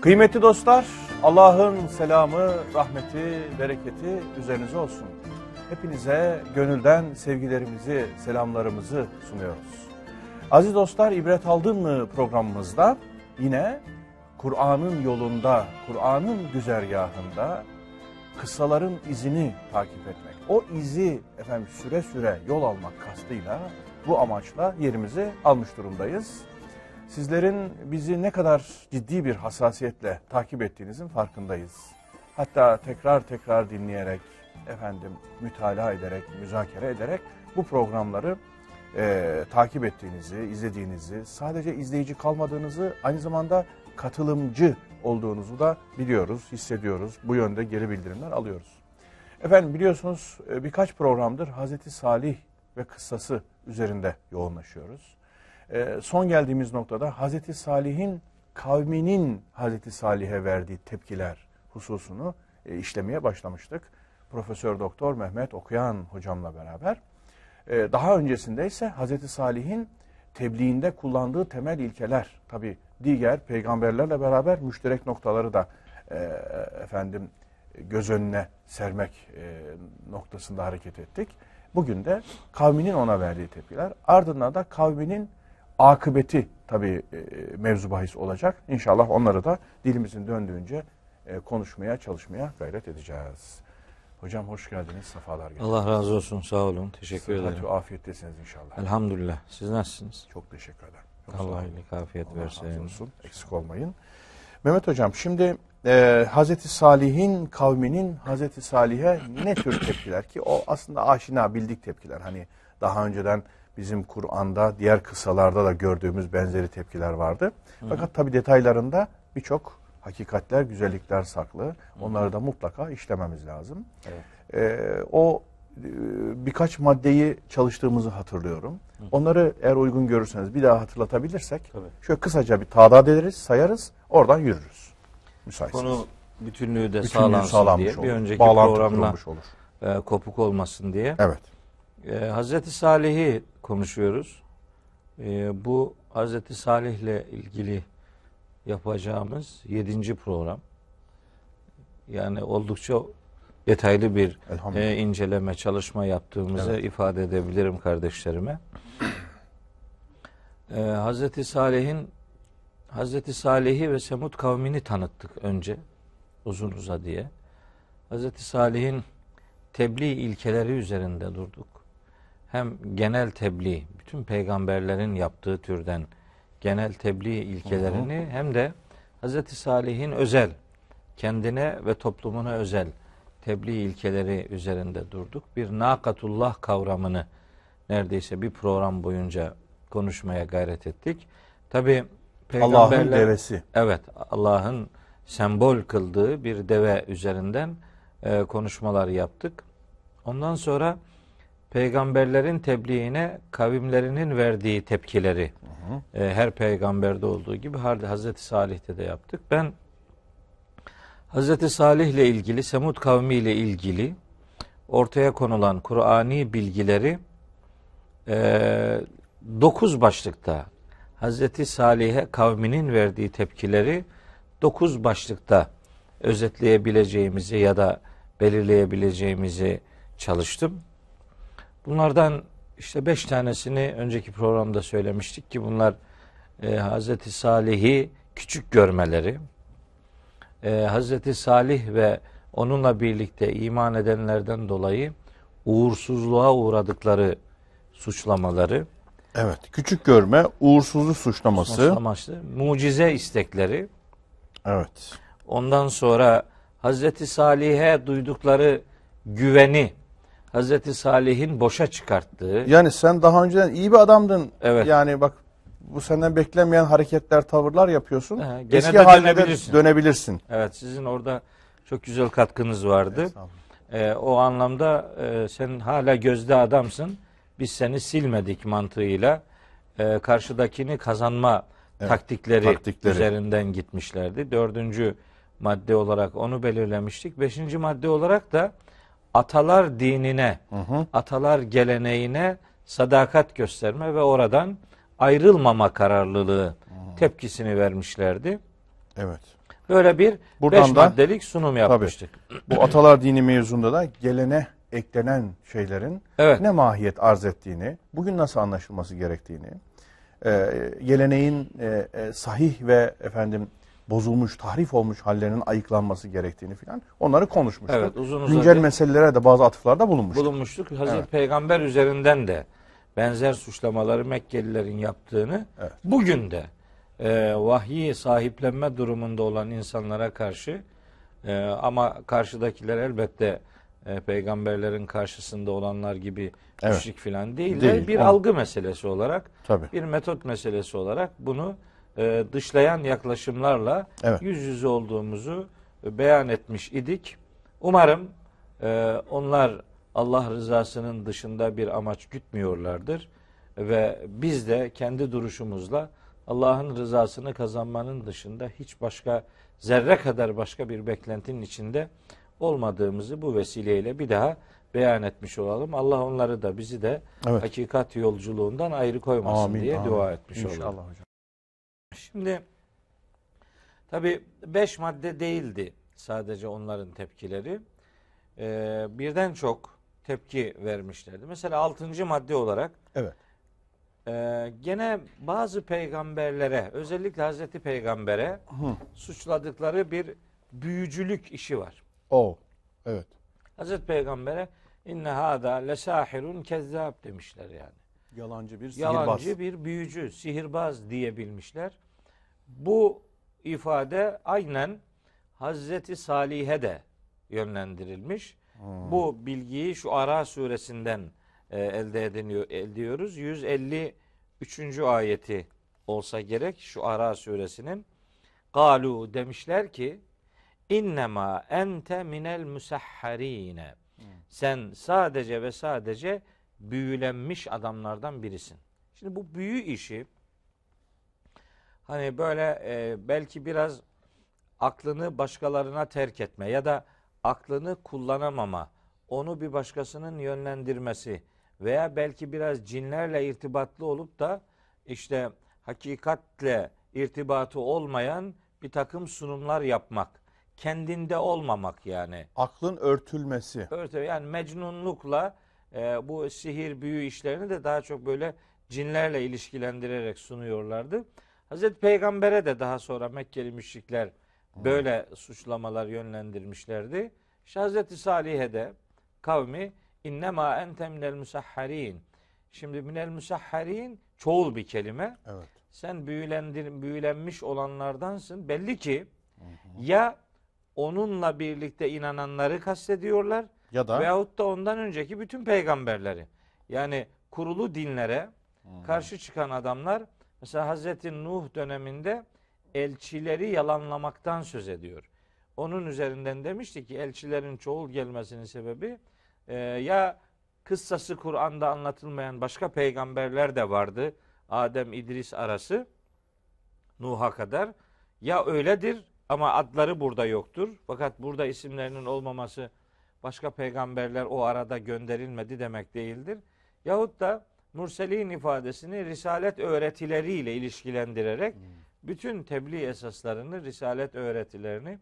Kıymetli dostlar, Allah'ın selamı, rahmeti, bereketi üzerinize olsun. Hepinize gönülden sevgilerimizi, selamlarımızı sunuyoruz. Aziz dostlar, İbret Aldın mı programımızda yine Kur'an'ın yolunda, Kur'an'ın güzergahında kıssaların izini takip etmek. O izi efendim süre süre yol almak kastıyla bu amaçla yerimizi almış durumdayız. Sizlerin bizi ne kadar ciddi bir hassasiyetle takip ettiğinizin farkındayız. Hatta tekrar tekrar dinleyerek, efendim mütalaa ederek, müzakere ederek bu programları e, takip ettiğinizi, izlediğinizi, sadece izleyici kalmadığınızı, aynı zamanda katılımcı olduğunuzu da biliyoruz, hissediyoruz. Bu yönde geri bildirimler alıyoruz. Efendim biliyorsunuz e, birkaç programdır Hazreti Salih ve kıssası üzerinde yoğunlaşıyoruz. E, son geldiğimiz noktada Hazreti Salih'in kavminin Hazreti Salih'e verdiği tepkiler hususunu e, işlemeye başlamıştık. Profesör Doktor Mehmet Okuyan hocamla beraber. E, daha öncesinde ise Hazreti Salih'in tebliğinde kullandığı temel ilkeler, tabi diğer peygamberlerle beraber müşterek noktaları da e, efendim göz önüne sermek e, noktasında hareket ettik. Bugün de kavminin ona verdiği tepkiler, ardından da kavminin akıbeti tabii e, mevzu bahis olacak. İnşallah onları da dilimizin döndüğünce e, konuşmaya, çalışmaya gayret edeceğiz. Hocam hoş geldiniz, sefalar getirdiniz. Allah razı olsun, sağ olun. Teşekkür Sıhhat ederim. ve afiyettesiniz inşallah. Elhamdülillah. Siz nasılsınız? Çok teşekkür ederim. Çok Allah iyilik, afiyet Allah razı versin. olsun. Eksik olmayın. Mehmet Hocam şimdi e, Hazreti Salih'in kavminin Hazreti Salih'e ne tür tepkiler ki o aslında aşina bildik tepkiler. Hani daha önceden bizim Kur'an'da diğer kıssalarda da gördüğümüz benzeri tepkiler vardı. Fakat tabi detaylarında birçok hakikatler, güzellikler saklı. Onları da mutlaka işlememiz lazım. Evet. E, o e, birkaç maddeyi çalıştığımızı hatırlıyorum. Onları eğer uygun görürseniz bir daha hatırlatabilirsek Tabii. şöyle kısaca bir tadat ederiz, sayarız, oradan yürürüz. Müsaitseniz. Konu bütünlüğü de Bütünlüğü sağlansın sağlanmış diye. olur. Bir önceki Bağlantı programda olur. e, kopuk olmasın diye. Evet. E, Hazreti Salih'i konuşuyoruz. E, bu Hazreti Salih'le ilgili yapacağımız yedinci program. Yani oldukça detaylı bir e, inceleme, çalışma yaptığımızı Evet. ifade edebilirim kardeşlerime. E, Hazreti Salih'in Hazreti Salih'i ve Semud kavmini tanıttık önce uzun uzadıya. Hazreti Salih'in tebliğ ilkeleri üzerinde durduk. Hem genel tebliğ, bütün peygamberlerin yaptığı türden genel tebliğ ilkelerini hem de Hazreti Salih'in özel, kendine ve toplumuna özel tebliğ ilkeleri üzerinde durduk. Bir nakatullah kavramını neredeyse bir program boyunca konuşmaya gayret ettik. Tabi Allah'ın peygamberler devesi. Evet, Allah'ın sembol kıldığı bir deve üzerinden e, konuşmalar yaptık. Ondan sonra peygamberlerin tebliğine kavimlerinin verdiği tepkileri e, her peygamberde olduğu gibi Hazreti Salih'te de yaptık. Ben Hazreti Salih ile ilgili, Semud kavmi ile ilgili ortaya konulan Kur'ani bilgileri e, dokuz başlıkta Hazreti Salih'e kavminin verdiği tepkileri dokuz başlıkta özetleyebileceğimizi ya da belirleyebileceğimizi çalıştım. Bunlardan işte beş tanesini önceki programda söylemiştik ki bunlar e, Hazreti Salih'i küçük görmeleri, e, Hazreti Salih ve onunla birlikte iman edenlerden dolayı uğursuzluğa uğradıkları suçlamaları, Evet. Küçük görme, uğursuzluk suçlaması. amaçlı mucize istekleri, Evet. ondan sonra Hazreti Salih'e duydukları güveni, Hazreti Salih'in boşa çıkarttığı, Yani sen daha önceden iyi bir adamdın. Evet. Yani bak bu senden beklenmeyen hareketler, tavırlar yapıyorsun. He, gene Eski de haline dönebilirsin. dönebilirsin. evet sizin orada çok güzel katkınız vardı. Ee, o anlamda e, sen hala gözde adamsın. Biz seni silmedik mantığıyla e, karşıdakini kazanma taktikleri, taktikleri. üzerinden gitmişlerdi. Dördüncü madde olarak onu belirlemiştik. Beşinci madde olarak da atalar dinine, atalar geleneğine sadakat gösterme ve oradan ayrılmama kararlılığı tepkisini vermişlerdi. Evet. Böyle bir Buradan beş da- maddelik sunum yapmıştık. Bu atalar dini mevzunda da gelene eklenen şeylerin Evet. ne mahiyet arz ettiğini, bugün nasıl anlaşılması gerektiğini, e, geleneğin e, e, sahih ve efendim bozulmuş, tahrif olmuş hallerinin ayıklanması gerektiğini filan onları konuşmuştuk. Evet, uzun Güncel meselelere de bazı atıflarda bulunmuştuk. bulunmuştuk. Hazreti Evet. Peygamber üzerinden de benzer suçlamaları Mekkelilerin yaptığını Evet. bugün de e, vahyi sahiplenme durumunda olan insanlara karşı e, ama karşıdakiler elbette e, peygamberlerin karşısında olanlar gibi Evet. müşrik falan değil, Değil, de bir onu- algı meselesi olarak Tabii. bir metot meselesi olarak bunu e, dışlayan yaklaşımlarla Evet. yüz yüze olduğumuzu e, beyan etmiş idik. Umarım e, onlar Allah rızasının dışında bir amaç gütmüyorlardır ve biz de kendi duruşumuzla Allah'ın rızasını kazanmanın dışında hiç başka zerre kadar başka bir beklentinin içinde olmadığımızı bu vesileyle bir daha beyan etmiş olalım. Allah onları da bizi de Evet. hakikat yolculuğundan ayrı koymasın Amin, diye amin. dua etmiş İnşallah olalım. hocam. Şimdi tabi beş madde değildi sadece onların tepkileri. Ee, birden çok tepki vermişlerdi. Mesela altıncı madde olarak Evet. e, gene bazı peygamberlere özellikle Hazreti Peygamber'e Hı. suçladıkları bir büyücülük işi var. O. Evet. Hazreti Peygamber'e inne hada lesahirun kezzab demişler yani. Yalancı bir yalancı bir büyücü, sihirbaz diyebilmişler. Bu ifade aynen Hazreti Salih'e de yönlendirilmiş. Bu bilgiyi şu Ara suresinden e, elde ediniyor, ediyoruz. 153. ayeti olsa gerek şu Ara suresinin. Galu demişler ki innema ente minel musahharine. Sen sadece ve sadece büyülenmiş adamlardan birisin. Şimdi bu büyü işi hani böyle e, belki biraz aklını başkalarına terk etme ya da aklını kullanamama, onu bir başkasının yönlendirmesi veya belki biraz cinlerle irtibatlı olup da işte hakikatle irtibatı olmayan bir takım sunumlar yapmak, kendinde olmamak yani. Aklın örtülmesi. Örtü yani mecnunlukla e, bu sihir büyü işlerini de daha çok böyle cinlerle ilişkilendirerek sunuyorlardı. Hazreti Peygamber'e de daha sonra Mekkeli müşrikler böyle suçlamalar yönlendirmişlerdi. İşte Hazreti Salih'e de kavmi innema ente minel musahharin. Şimdi minel musahharin çoğul bir kelime. Evet. Sen büyülendir, büyülenmiş olanlardansın. Belli ki ya onunla birlikte inananları kastediyorlar Ya da veyahut da ondan önceki bütün peygamberleri. Yani kurulu dinlere karşı çıkan adamlar mesela Hazreti Nuh döneminde elçileri yalanlamaktan söz ediyor. Onun üzerinden demişti ki elçilerin çoğul gelmesinin sebebi e, ya kıssası Kur'an'da anlatılmayan başka peygamberler de vardı. Adem İdris arası Nuh'a kadar ya öyledir ama adları burada yoktur. Fakat burada isimlerinin olmaması başka peygamberler o arada gönderilmedi demek değildir. Yahut da Murselin ifadesini risalet öğretileriyle ilişkilendirerek bütün tebliğ esaslarını, risalet öğretilerini,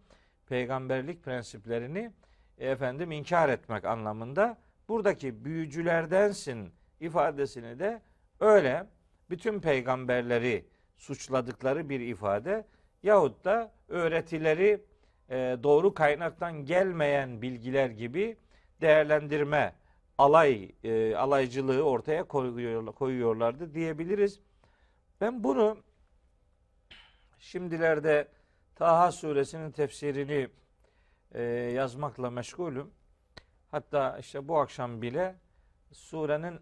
peygamberlik prensiplerini e, efendim inkar etmek anlamında buradaki büyücülerdensin ifadesini de öyle bütün peygamberleri suçladıkları bir ifade yahut da öğretileri doğru kaynaktan gelmeyen bilgiler gibi değerlendirme alay e, alaycılığı ortaya koyuyor, koyuyorlardı diyebiliriz. Ben bunu şimdilerde Taha suresinin tefsirini e, yazmakla meşgulüm. Hatta işte bu akşam bile surenin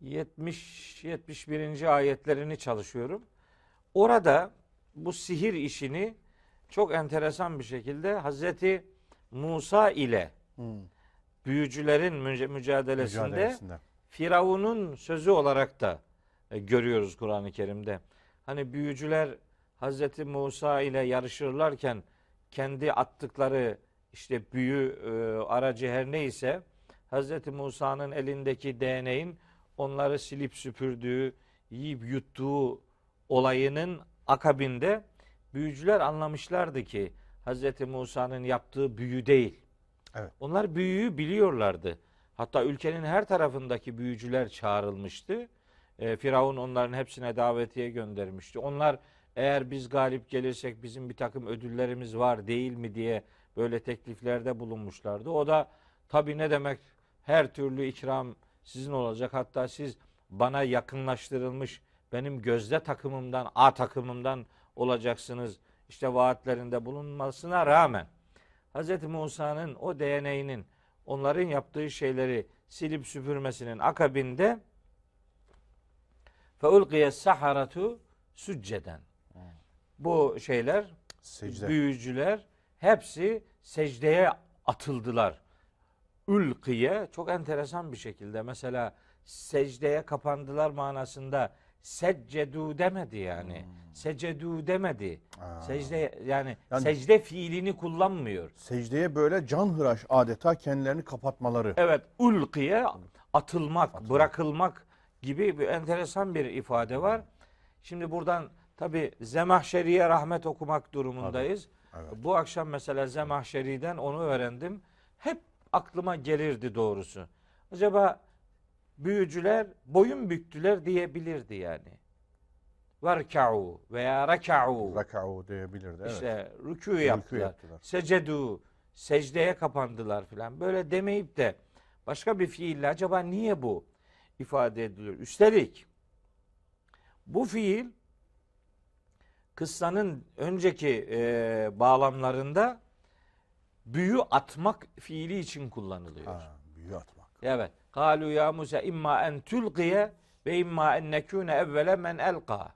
70 71. ayetlerini çalışıyorum. Orada bu sihir işini çok enteresan bir şekilde Hazreti Musa ile Hı. büyücülerin mücadelesinde mücadelesinde. Firavun'un sözü olarak da e, görüyoruz Kur'an-ı Kerim'de. Hani büyücüler Hazreti Musa ile yarışırlarken kendi attıkları işte büyü e, aracı her neyse Hazreti Musa'nın elindeki değneğin onları silip süpürdüğü, yiyip yuttuğu olayının akabinde büyücüler anlamışlardı ki Hz. Musa'nın yaptığı büyü değil. Evet. Onlar büyüyü biliyorlardı. Hatta ülkenin her tarafındaki büyücüler çağrılmıştı. E, Firavun onların hepsine davetiye göndermişti. Onlar eğer biz galip gelirsek bizim bir takım ödüllerimiz var değil mi diye böyle tekliflerde bulunmuşlardı. O da tabii ne demek her türlü ikram sizin olacak. Hatta siz bana yakınlaştırılmış benim gözde takımımdan, A takımımdan olacaksınız. İşte vaatlerinde bulunmasına rağmen Hz. Musa'nın o DNA'nın onların yaptığı şeyleri silip süpürmesinin akabinde feulkiye saharatu sücceden. Bu şeyler Secde. büyücüler hepsi secdeye atıldılar. Ülkiye çok enteresan bir şekilde mesela secdeye kapandılar manasında seccedu demedi yani. Secedu demedi. Aa. Secde yani, Yani- secde fiilini kullanmıyor. Secdeye böyle canhıraş adeta kendilerini kapatmaları. Evet, ulkiye atılmak, bırakılmak gibi bir enteresan bir ifade var. Şimdi buradan tabi Zemahşeri'ye rahmet okumak durumundayız. Evet. Bu akşam mesela Zemahşeri'den onu öğrendim. Hep aklıma gelirdi doğrusu. Acaba büyücüler boyun büktüler diyebilirdi yani. Varka'u veya raka'u. Raka'u diyebilirdi. Evet. İşte rükû yaptılar. yaptılar. Secedu, secdeye kapandılar filan. Böyle demeyip de başka bir fiille acaba niye bu ifade ediliyor? Üstelik bu fiil kıssanın önceki e, bağlamlarında büyü atmak fiili için kullanılıyor. Ha, büyü atmak. Evet. Kalu ya Musa imma en tulqiye ve imma en nekune evvele men elqa.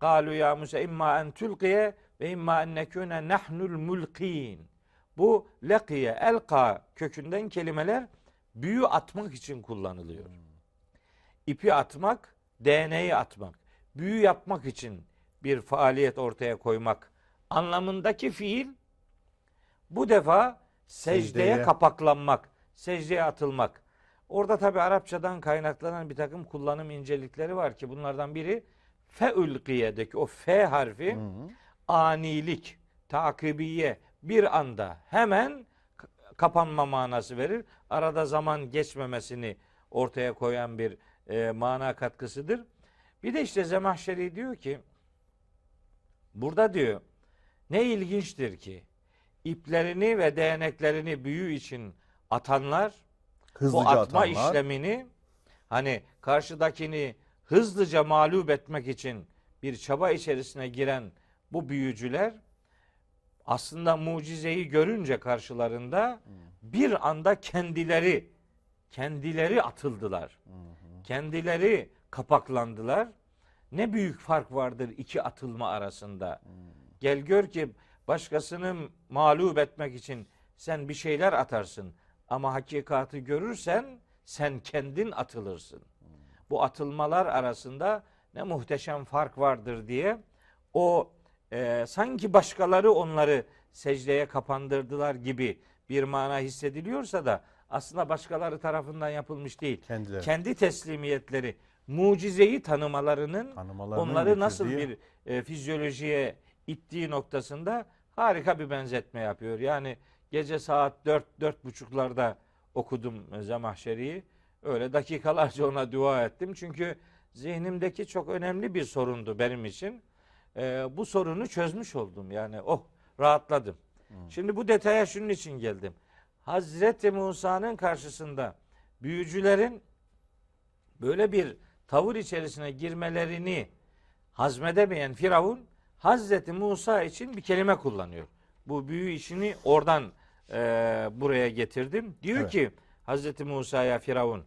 Kalu ya Musa imma en tulqiye ve imma en nekune nahnul mulkin. Bu lekiye, elka kökünden kelimeler büyü atmak için kullanılıyor. İpi atmak, DNA'yı atmak, büyü yapmak için bir faaliyet ortaya koymak anlamındaki fiil bu defa secdeye, Secdeye. kapaklanmak, secdeye atılmak. Orada tabi Arapçadan kaynaklanan bir takım kullanım incelikleri var ki bunlardan biri feülkiyedeki o f harfi anilik, takibiye bir anda hemen kapanma manası verir. Arada zaman geçmemesini ortaya koyan bir e, mana katkısıdır. Bir de işte Zemahşeri diyor ki burada diyor ne ilginçtir ki iplerini ve değneklerini büyü için atanlar Hızlıca bu atma atanlar. işlemini hani karşıdakini hızlıca mağlup etmek için bir çaba içerisine giren bu büyücüler aslında mucizeyi görünce karşılarında bir anda kendileri kendileri atıldılar. Kendileri kapaklandılar. Ne büyük fark vardır iki atılma arasında. Gel gör ki başkasını mağlup etmek için sen bir şeyler atarsın ama hakikati görürsen sen kendin atılırsın. Bu atılmalar arasında ne muhteşem fark vardır diye o e, sanki başkaları onları secdeye kapandırdılar gibi bir mana hissediliyorsa da aslında başkaları tarafından yapılmış değil. Kendileri. Kendi teslimiyetleri, mucizeyi tanımalarının Tanımalarının onları nasıl bir e, fizyolojiye ittiği noktasında harika bir benzetme yapıyor. Yani gece saat 4 dört buçuklarda okudum Zemahşeri'yi. Öyle dakikalarca ona dua ettim. Çünkü zihnimdeki çok önemli bir sorundu benim için. E, bu sorunu çözmüş oldum. Yani oh rahatladım. Şimdi bu detaya şunun için geldim. Hazreti Musa'nın karşısında büyücülerin böyle bir tavır içerisine girmelerini hazmedemeyen Firavun Hazreti Musa için bir kelime kullanıyor. Bu büyü işini oradan e, buraya getirdim. Diyor Evet. ki Hazreti Musa'ya Firavun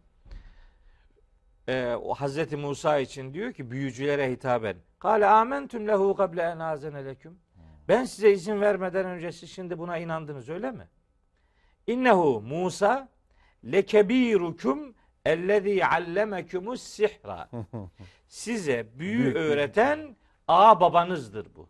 e, o Hazreti Musa için diyor ki büyücülere hitaben. Kale amentum lehu kable en azene leküm. Ben size izin vermeden önce siz şimdi buna inandınız öyle mi? İnnehu Musa lekebirukum ellezî allemekumus sihra. Size büyü öğreten ağ babanızdır bu.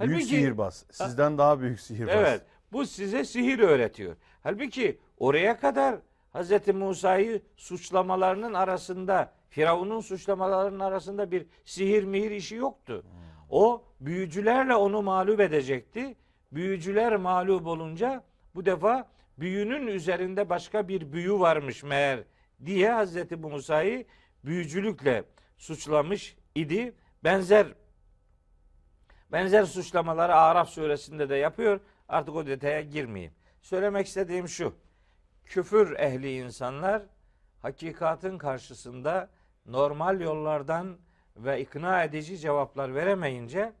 Büyük Halbuki- sihirbaz. Sizden daha büyük sihirbaz. Evet. Bu size sihir öğretiyor. Halbuki oraya kadar Hz. Musa'yı suçlamalarının arasında, Firavun'un suçlamalarının arasında bir sihir mihir işi yoktu. O büyücülerle onu mağlup edecekti. Büyücüler mağlup olunca bu defa büyünün üzerinde başka bir büyü varmış meğer diye Hazreti Musa'yı büyücülükle suçlamış idi. Benzer benzer suçlamaları Araf suresinde de yapıyor. Artık o detaya girmeyeyim. Söylemek istediğim şu. Küfür ehli insanlar hakikatin karşısında normal yollardan ve ikna edici cevaplar veremeyince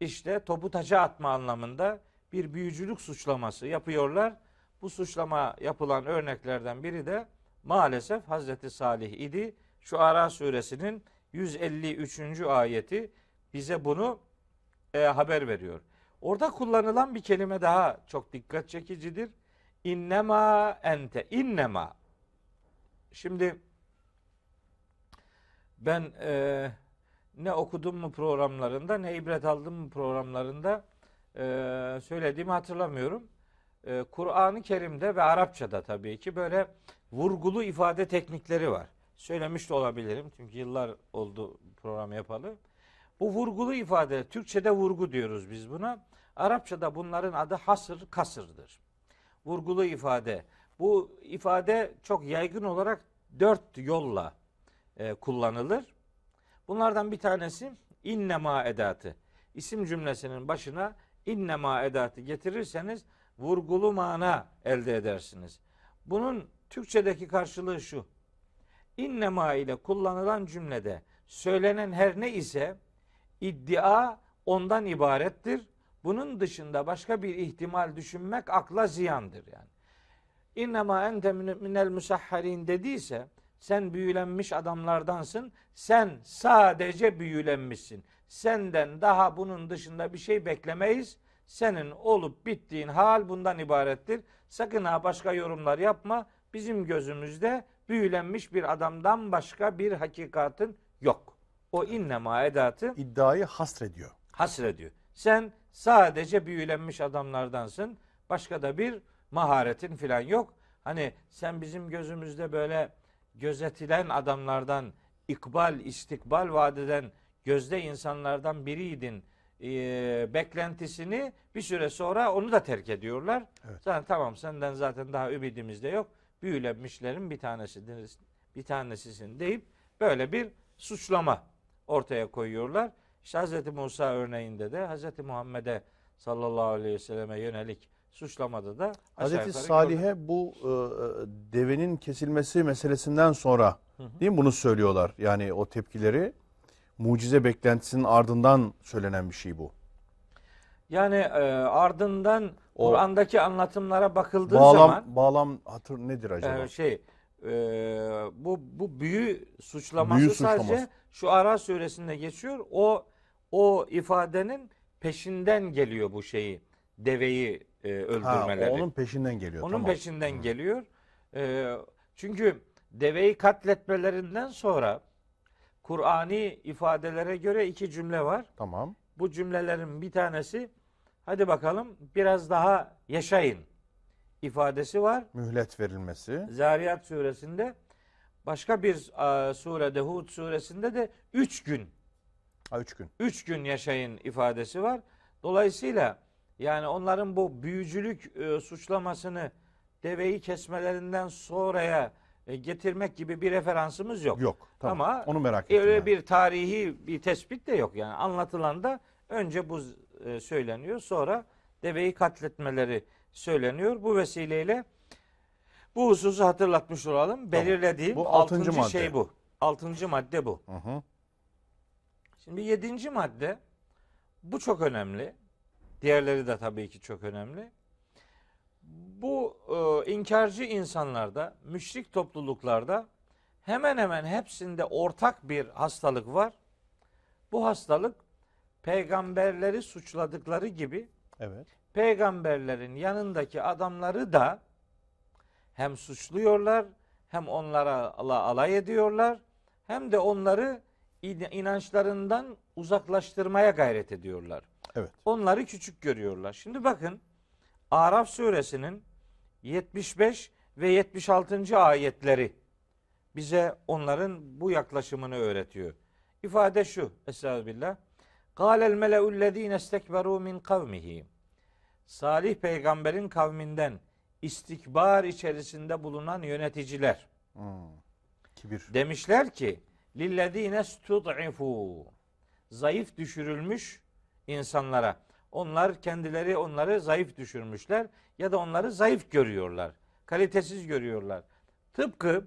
işte topu taça atma anlamında bir büyücülük suçlaması yapıyorlar. Bu suçlama yapılan örneklerden biri de maalesef Hazreti Salih idi. Şu Ara suresinin 153. ayeti bize bunu e, haber veriyor. Orada kullanılan bir kelime daha çok dikkat çekicidir. İnnema ente. İnnema. Şimdi ben e, ne okudum mu programlarında ne ibret aldım mı programlarında e, söylediğimi hatırlamıyorum. E, Kur'an-ı Kerim'de ve Arapçada tabii ki böyle vurgulu ifade teknikleri var. Söylemiş de olabilirim çünkü yıllar oldu program yapalı. Bu vurgulu ifade, Türkçe'de vurgu diyoruz biz buna. Arapçada bunların adı hasır, kasırdır. Vurgulu ifade. Bu ifade çok yaygın olarak dört yolla e, kullanılır. Bunlardan bir tanesi innema edatı. İsim cümlesinin başına innema edatı getirirseniz vurgulu mana elde edersiniz. Bunun Türkçedeki karşılığı şu. İnnema ile kullanılan cümlede söylenen her ne ise iddia ondan ibarettir. Bunun dışında başka bir ihtimal düşünmek akla ziyandır yani. İnnemâ ente minel musahharin dediyse sen büyülenmiş adamlardansın. Sen sadece büyülenmişsin. Senden daha bunun dışında bir şey beklemeyiz. Senin olup bittiğin hal bundan ibarettir. Sakın ha başka yorumlar yapma. Bizim gözümüzde büyülenmiş bir adamdan başka bir hakikatin yok. O innema edatı İddiayı hasrediyor. hasrediyor. Sen sadece büyülenmiş adamlardansın. Başka da bir maharetin filan yok. Hani sen bizim gözümüzde böyle gözetilen adamlardan, ikbal, istikbal vadeden gözde insanlardan biriydin e, beklentisini bir süre sonra onu da terk ediyorlar. Evet. Zaten tamam senden zaten daha ümidimiz de yok. Büyülenmişlerin bir tanesisin, bir tanesisin deyip böyle bir suçlama ortaya koyuyorlar. İşte Hz. Musa örneğinde de Hz. Muhammed'e sallallahu aleyhi ve selleme yönelik suçlamada da gördük. Salih'e bu e, devenin kesilmesi meselesinden sonra değil mi bunu söylüyorlar? Yani o tepkileri mucize beklentisinin ardından söylenen bir şey bu. Yani e, ardından Kur'an'daki anlatımlara bakıldığı Bağlam zaman bağlam hatır nedir acaba? e, şey e, bu bu büyü suçlaması Büyü sadece suçlaması. şu Ara suresinde geçiyor. O o ifadenin peşinden geliyor bu şeyi. Deveyi e, ha, öldürmeleri. onun peşinden geliyor. Onun tamam. peşinden geliyor. Ee, çünkü deveyi katletmelerinden sonra Kur'ani ifadelere göre iki cümle var. Tamam. Bu cümlelerin bir tanesi hadi bakalım biraz daha yaşayın ifadesi var. Mühlet verilmesi. Zariyat suresinde başka bir e, surede Hud suresinde de üç gün Ha üç gün. üç gün yaşayın ifadesi var. Dolayısıyla yani onların bu büyücülük e, suçlamasını deveyi kesmelerinden sonraya e, getirmek gibi bir referansımız yok. Yok. Tamam. Ama Onu merak ettim. Öyle ben. bir tarihi bir tespit de yok. Yani anlatılan da önce bu e, söyleniyor sonra deveyi katletmeleri söyleniyor. Bu vesileyle bu hususu hatırlatmış olalım. Belirlediğim Bu altıncı altıncı madde. şey bu. Altıncı madde bu. Hı hı. Şimdi yedinci madde bu çok önemli. Diğerleri de tabii ki çok önemli. Bu e, inkarcı insanlarda, müşrik topluluklarda hemen hemen hepsinde ortak bir hastalık var. Bu hastalık peygamberleri suçladıkları gibi Evet. peygamberlerin yanındaki adamları da hem suçluyorlar hem onlara ala- alay ediyorlar hem de onları inançlarından uzaklaştırmaya gayret ediyorlar. Evet. Onları küçük görüyorlar. Şimdi bakın Araf suresinin 75 ve 76. ayetleri bize onların bu yaklaşımını öğretiyor. İfade şu. Estağfirullah. Kâlel mele'ullezîne istekberû min kavmihi. Salih peygamberin kavminden istikbar içerisinde bulunan yöneticiler Hmm. Kibir. demişler ki lillezîne stud'ifu. Zayıf düşürülmüş insanlara. Onlar kendileri onları zayıf düşürmüşler ya da onları zayıf görüyorlar. Kalitesiz görüyorlar. Tıpkı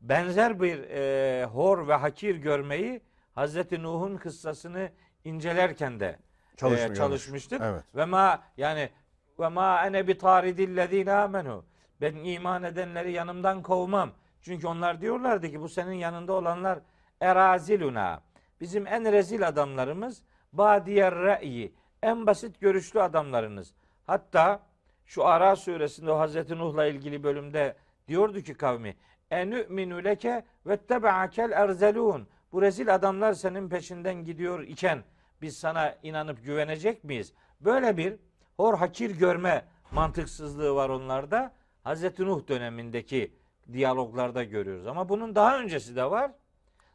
benzer bir e, hor ve hakir görmeyi Hazreti Nuh'un kıssasını incelerken de e, çalışmıştık. Evet. Ve ma yani ve ma ene bi taridillezine amenu. Ben iman edenleri yanımdan kovmam. Çünkü onlar diyorlardı ki bu senin yanında olanlar eraziluna. Bizim en rezil adamlarımız badiyer re'yi. En basit görüşlü adamlarınız. Hatta şu Ara suresinde Hazreti Nuh'la ilgili bölümde diyordu ki kavmi enü'minu leke ve tebe'akel erzelun. Bu rezil adamlar senin peşinden gidiyor iken biz sana inanıp güvenecek miyiz? Böyle bir hor hakir görme mantıksızlığı var onlarda. Hazreti Nuh dönemindeki diyaloglarda görüyoruz. Ama bunun daha öncesi de var.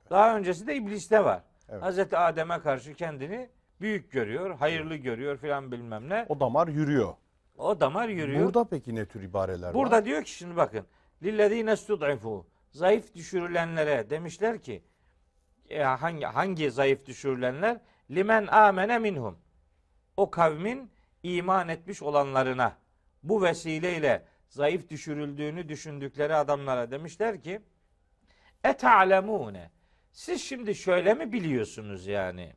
Daha öncesi de ibliste var. Evet. Hazreti Adem'e karşı kendini büyük görüyor, hayırlı görüyor filan bilmem ne. O damar yürüyor. O damar yürüyor. Burada peki ne tür ibareler Burada var? diyor ki şimdi bakın. Lillezine stud'ifu. Zayıf düşürülenlere demişler ki e, hangi hangi zayıf düşürülenler? Limen amene minhum. O kavmin iman etmiş olanlarına bu vesileyle zayıf düşürüldüğünü düşündükleri adamlara demişler ki eta'lemune siz şimdi şöyle mi biliyorsunuz yani?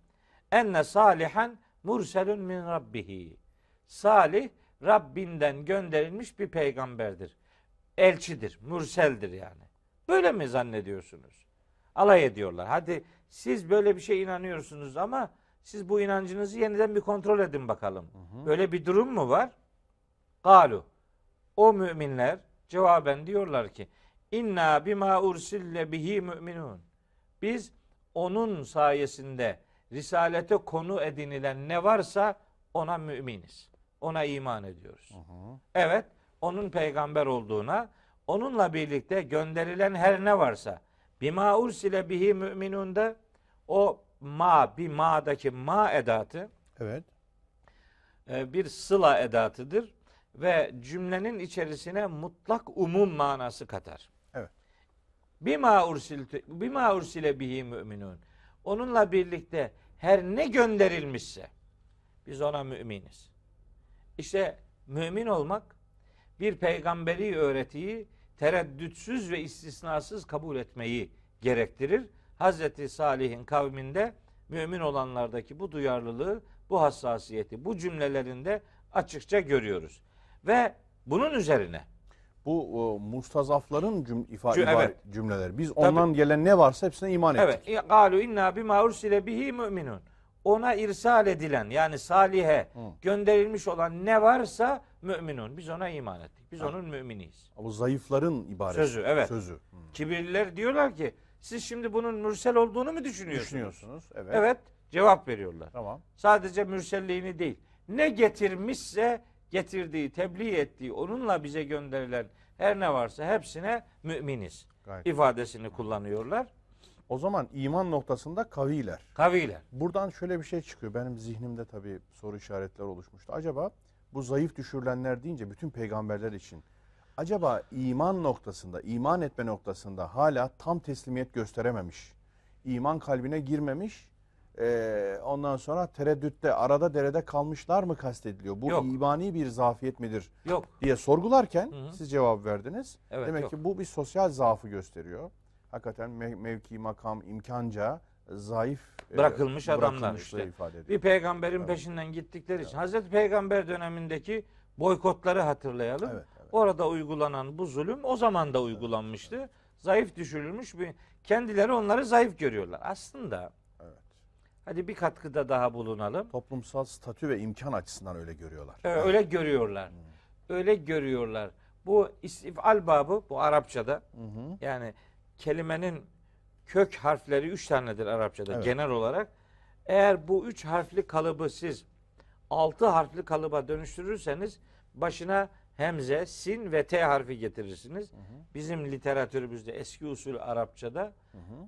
Enne salihan murselun min rabbihi. Salih Rabbinden gönderilmiş bir peygamberdir. Elçidir, mürseldir yani. Böyle mi zannediyorsunuz? Alay ediyorlar. Hadi siz böyle bir şey inanıyorsunuz ama siz bu inancınızı yeniden bir kontrol edin bakalım. Böyle bir durum mu var? Galu. O müminler cevaben diyorlar ki inna bima ursille bihi müminun. Biz onun sayesinde risalete konu edinilen ne varsa ona müminiz. Ona iman ediyoruz. Evet, onun peygamber olduğuna, onunla birlikte gönderilen her ne varsa bima ursile bihi müminun da o ma bir ma'daki ma edatı Evet. e, bir sıla edatıdır ve cümlenin içerisine mutlak umum manası katar. Bima ursilte bima ursile bihi müminun. Onunla birlikte her ne gönderilmişse biz ona müminiz. İşte mümin olmak bir peygamberi öğretiyi tereddütsüz ve istisnasız kabul etmeyi gerektirir. Hazreti Salih'in kavminde mümin olanlardaki bu duyarlılığı, bu hassasiyeti, bu cümlelerinde açıkça görüyoruz. Ve bunun üzerine Bu o, mustazafların cüm, ifa, Cü- evet. cümleler. Biz ondan gelen ne varsa hepsine iman ettik. Evet. Galu inna bima ursile bihi müminun. Ona irsal edilen yani salihe gönderilmiş olan ne varsa müminun. Biz ona iman ettik. Biz onun müminiyiz. Bu zayıfların ibaresi. Sözü, evet. Sözü. Hı. Kibirliler diyorlar ki siz şimdi bunun mürsel olduğunu mu düşünüyorsunuz? Düşünüyorsunuz. Evet. Evet. Cevap veriyorlar. Tamam. Sadece mürselliğini değil. Ne getirmişse getirdiği, tebliğ ettiği, onunla bize gönderilen her ne varsa hepsine müminiz Gayet. ifadesini kullanıyorlar. O zaman iman noktasında kaviler. Kaviler. Buradan şöyle bir şey çıkıyor. Benim zihnimde tabii soru işaretleri oluşmuştu. Acaba bu zayıf düşürülenler deyince bütün peygamberler için acaba iman noktasında, iman etme noktasında hala tam teslimiyet gösterememiş, iman kalbine girmemiş, eee, ondan sonra tereddütte, arada derede kalmışlar mı kastediliyor? Bu Yok. imani bir zafiyet midir Yok. diye sorgularken Hı hı. siz cevap verdiniz. Evet, Demek yok. ki bu bir sosyal zaafı gösteriyor. Hakikaten mev- mevki, makam, imkanca zayıf e, Bırakılmış adamlar bırakılmışlığı işte. ifade ediyor. Bir peygamberin peşinden gittikleri için. Hazreti Peygamber dönemindeki boykotları hatırlayalım. Evet, evet. Orada uygulanan bu zulüm o zaman da uygulanmıştı. Zayıf düşürülmüş bir kendileri onları zayıf görüyorlar. Aslında Evet. Hadi bir katkıda daha bulunalım. Toplumsal statü ve imkan açısından öyle görüyorlar. Ee, Öyle görüyorlar. Öyle görüyorlar. Bu istifal babı bu Arapçada Hı hı. yani kelimenin kök harfleri üç tanedir Arapçada Evet. genel olarak. Eğer bu üç harfli kalıbı siz altı harfli kalıba dönüştürürseniz başına hemze, sin ve t harfi getirirsiniz. Bizim literatürümüzde eski usul Arapçada,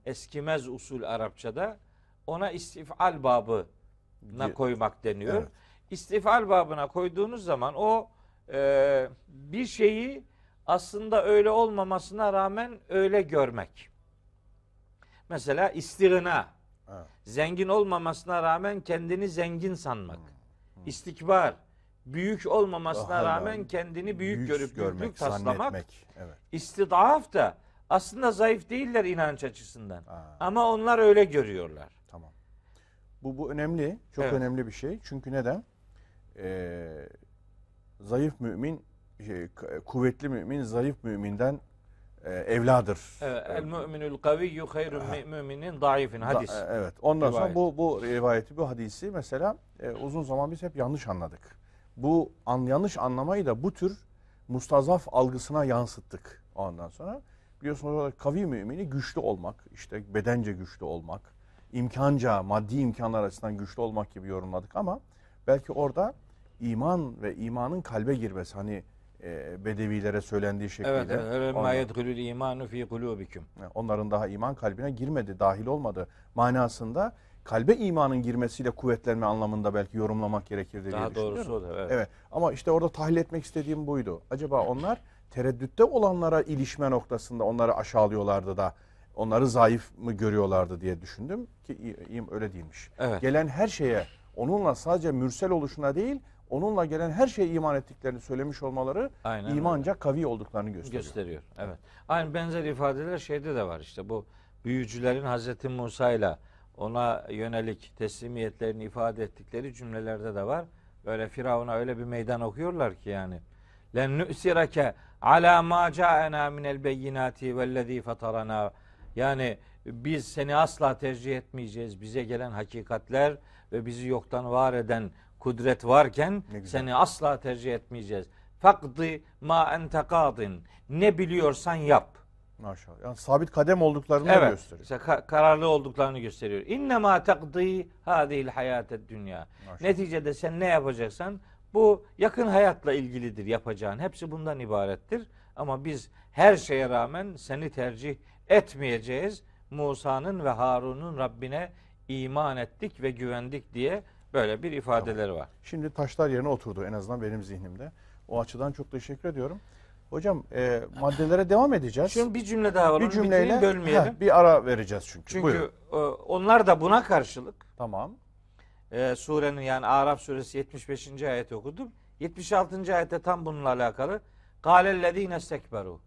eskimez usul Arapçada ona istifal babı na koymak deniyor. Evet. İstifal babına koyduğunuz zaman o e, bir şeyi aslında öyle olmamasına rağmen öyle görmek. Mesela istigna. Evet. Zengin olmamasına rağmen kendini zengin sanmak. İstikbar. Büyük olmamasına Daha rağmen kendini büyük, görüp büyüklük taslamak. zannetmek. Evet. İstidaf da aslında zayıf değiller inanç açısından. Aa, Ama onlar öyle görüyorlar. Bu bu önemli. Çok Evet. önemli bir şey. Çünkü neden? Ee, zayıf mümin, şey, kuvvetli mümin zayıf müminden e, evladır. Evet, el müminül kaviyyü hayrun mi- müminin daifin hadis. Da- e, evet. Ondan sonra Rivayet. bu bu rivayeti, bu hadisi mesela e, uzun zaman biz hep yanlış anladık. Bu an, yanlış anlamayı da bu tür mustazaf algısına yansıttık ondan sonra. Biliyorsunuz kavi mümini güçlü olmak, işte bedence güçlü olmak, imkanca, maddi imkanlar açısından güçlü olmak gibi yorumladık ama belki orada iman ve imanın kalbe girmesi hani e, bedevilere söylendiği şekilde. Evet, evet. Ma yedhulul imanu fi kulubikum. onların daha iman kalbine girmedi, dahil olmadı manasında kalbe imanın girmesiyle kuvvetlenme anlamında belki yorumlamak gerekir diye Daha doğrusu o da. Evet. Evet ama işte orada tahlil etmek istediğim buydu. Acaba onlar tereddütte olanlara ilişme noktasında onları aşağılıyorlardı da onları zayıf mı görüyorlardı diye düşündüm ki öyle değilmiş. Evet. Gelen her şeye onunla sadece mürsel oluşuna değil onunla gelen her şeye iman ettiklerini söylemiş olmaları Aynen öyle. imanca kavi olduklarını gösteriyor. gösteriyor. Evet. Aynı benzer ifadeler şeyde de var işte bu büyücülerin Hazreti Musa ile ona yönelik teslimiyetlerini ifade ettikleri cümlelerde de var. Böyle Firavun'a öyle bir meydan okuyorlar ki yani. Len nu'sirake ala ma ca'ena minel beyinati vellezî fatarana. Yani biz seni asla tercih etmeyeceğiz. Bize gelen hakikatler ve bizi yoktan var eden kudret varken seni asla tercih etmeyeceğiz. Fakdi ma ente kadin. Ne biliyorsan yap. Maşallah. Yani sabit kadem olduklarını Evet. gösteriyor. işte ka- kararlı olduklarını gösteriyor. İnne ma takdi hadihil hayatet dünya. Neticede sen ne yapacaksan bu yakın hayatla ilgilidir yapacağın. Hepsi bundan ibarettir. Ama biz her şeye rağmen seni tercih etmeyeceğiz. Musa'nın ve Harun'un Rabbine iman ettik ve güvendik diye böyle bir ifadeleri var. Şimdi taşlar yerine oturdu en azından benim zihnimde. O açıdan çok teşekkür ediyorum. Hocam e, maddelere devam edeceğiz. Şimdi bir cümle daha var. bir cümleyle bölmeyelim. heh, bir ara vereceğiz çünkü. Çünkü Buyurun. e, onlar da buna karşılık Tamam. e, surenin yani Araf suresi 75. ayeti okudum. 76. ayette tam bununla alakalı. Galellezine istekberu.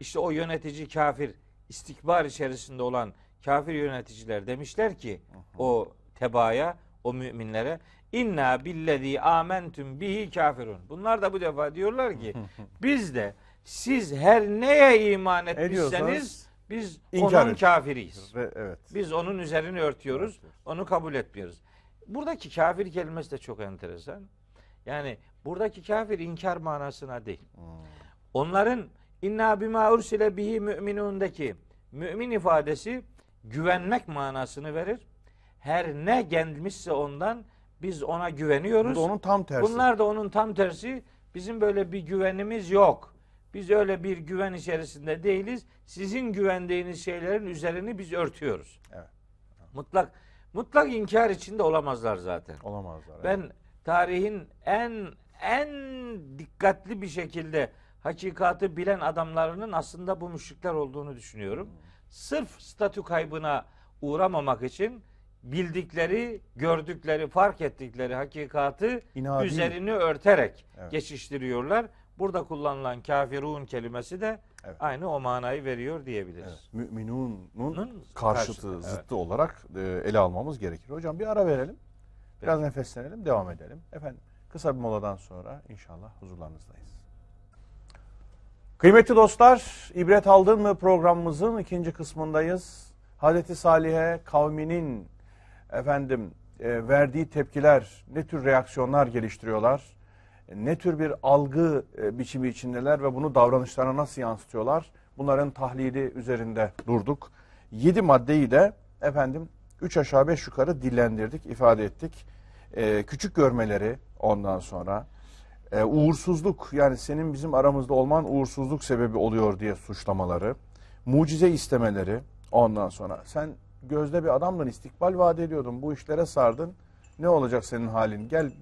İşte o yönetici kafir, istikbar içerisinde olan kafir yöneticiler demişler ki o tebaaya, o müminlere inna billezî amentum bihi kafirun. Bunlar da bu defa diyorlar ki biz de siz her neye iman etmişseniz biz inkar onun et. kafiriyiz. Ve evet. Biz onun üzerini örtüyoruz. Onu kabul etmiyoruz. Buradaki kafir kelimesi de çok enteresan. Yani buradaki kafir inkar manasına değil. Hmm. Onların inna bima ursile bihi müminundaki mümin ifadesi güvenmek manasını verir. Her ne gelmişse ondan biz ona güveniyoruz. Bu da onun tam tersi. Bunlar da onun tam tersi. Bizim böyle bir güvenimiz yok. Biz öyle bir güven içerisinde değiliz. Sizin güvendiğiniz şeylerin üzerini biz örtüyoruz. Evet. Mutlak mutlak inkar içinde olamazlar zaten. Olamazlar. evet. Ben tarihin en en dikkatli bir şekilde hakikatı bilen adamlarının aslında bu müşrikler olduğunu düşünüyorum. Sırf statü kaybına uğramamak için bildikleri, gördükleri, fark ettikleri hakikatı İnadi. üzerini örterek Evet. geçiştiriyorlar. Burada kullanılan kafirun kelimesi de Evet. aynı o manayı veriyor diyebiliriz. Evet. Müminunun karşıtı, karşıtı, zıttı olarak e, ele almamız gerekir. Hocam bir ara verelim. Biraz nefeslenelim, devam edelim. Efendim kısa bir moladan sonra inşallah huzurlarınızdayız. Kıymetli dostlar, ibret aldın mı programımızın ikinci kısmındayız. Hazreti Salih'e kavminin efendim e, verdiği tepkiler, ne tür reaksiyonlar geliştiriyorlar, ne tür bir algı e, biçimi içindeler ve bunu davranışlarına nasıl yansıtıyorlar? Bunların tahlili üzerinde durduk. Yedi maddeyi de efendim üç aşağı beş yukarı dillendirdik, ifade ettik. E, küçük görmeleri ondan sonra e, uğursuzluk yani senin bizim aramızda olman uğursuzluk sebebi oluyor diye suçlamaları, mucize istemeleri ondan sonra sen gözde bir adamdın istikbal vaat ediyordun bu işlere sardın ne olacak senin halin gel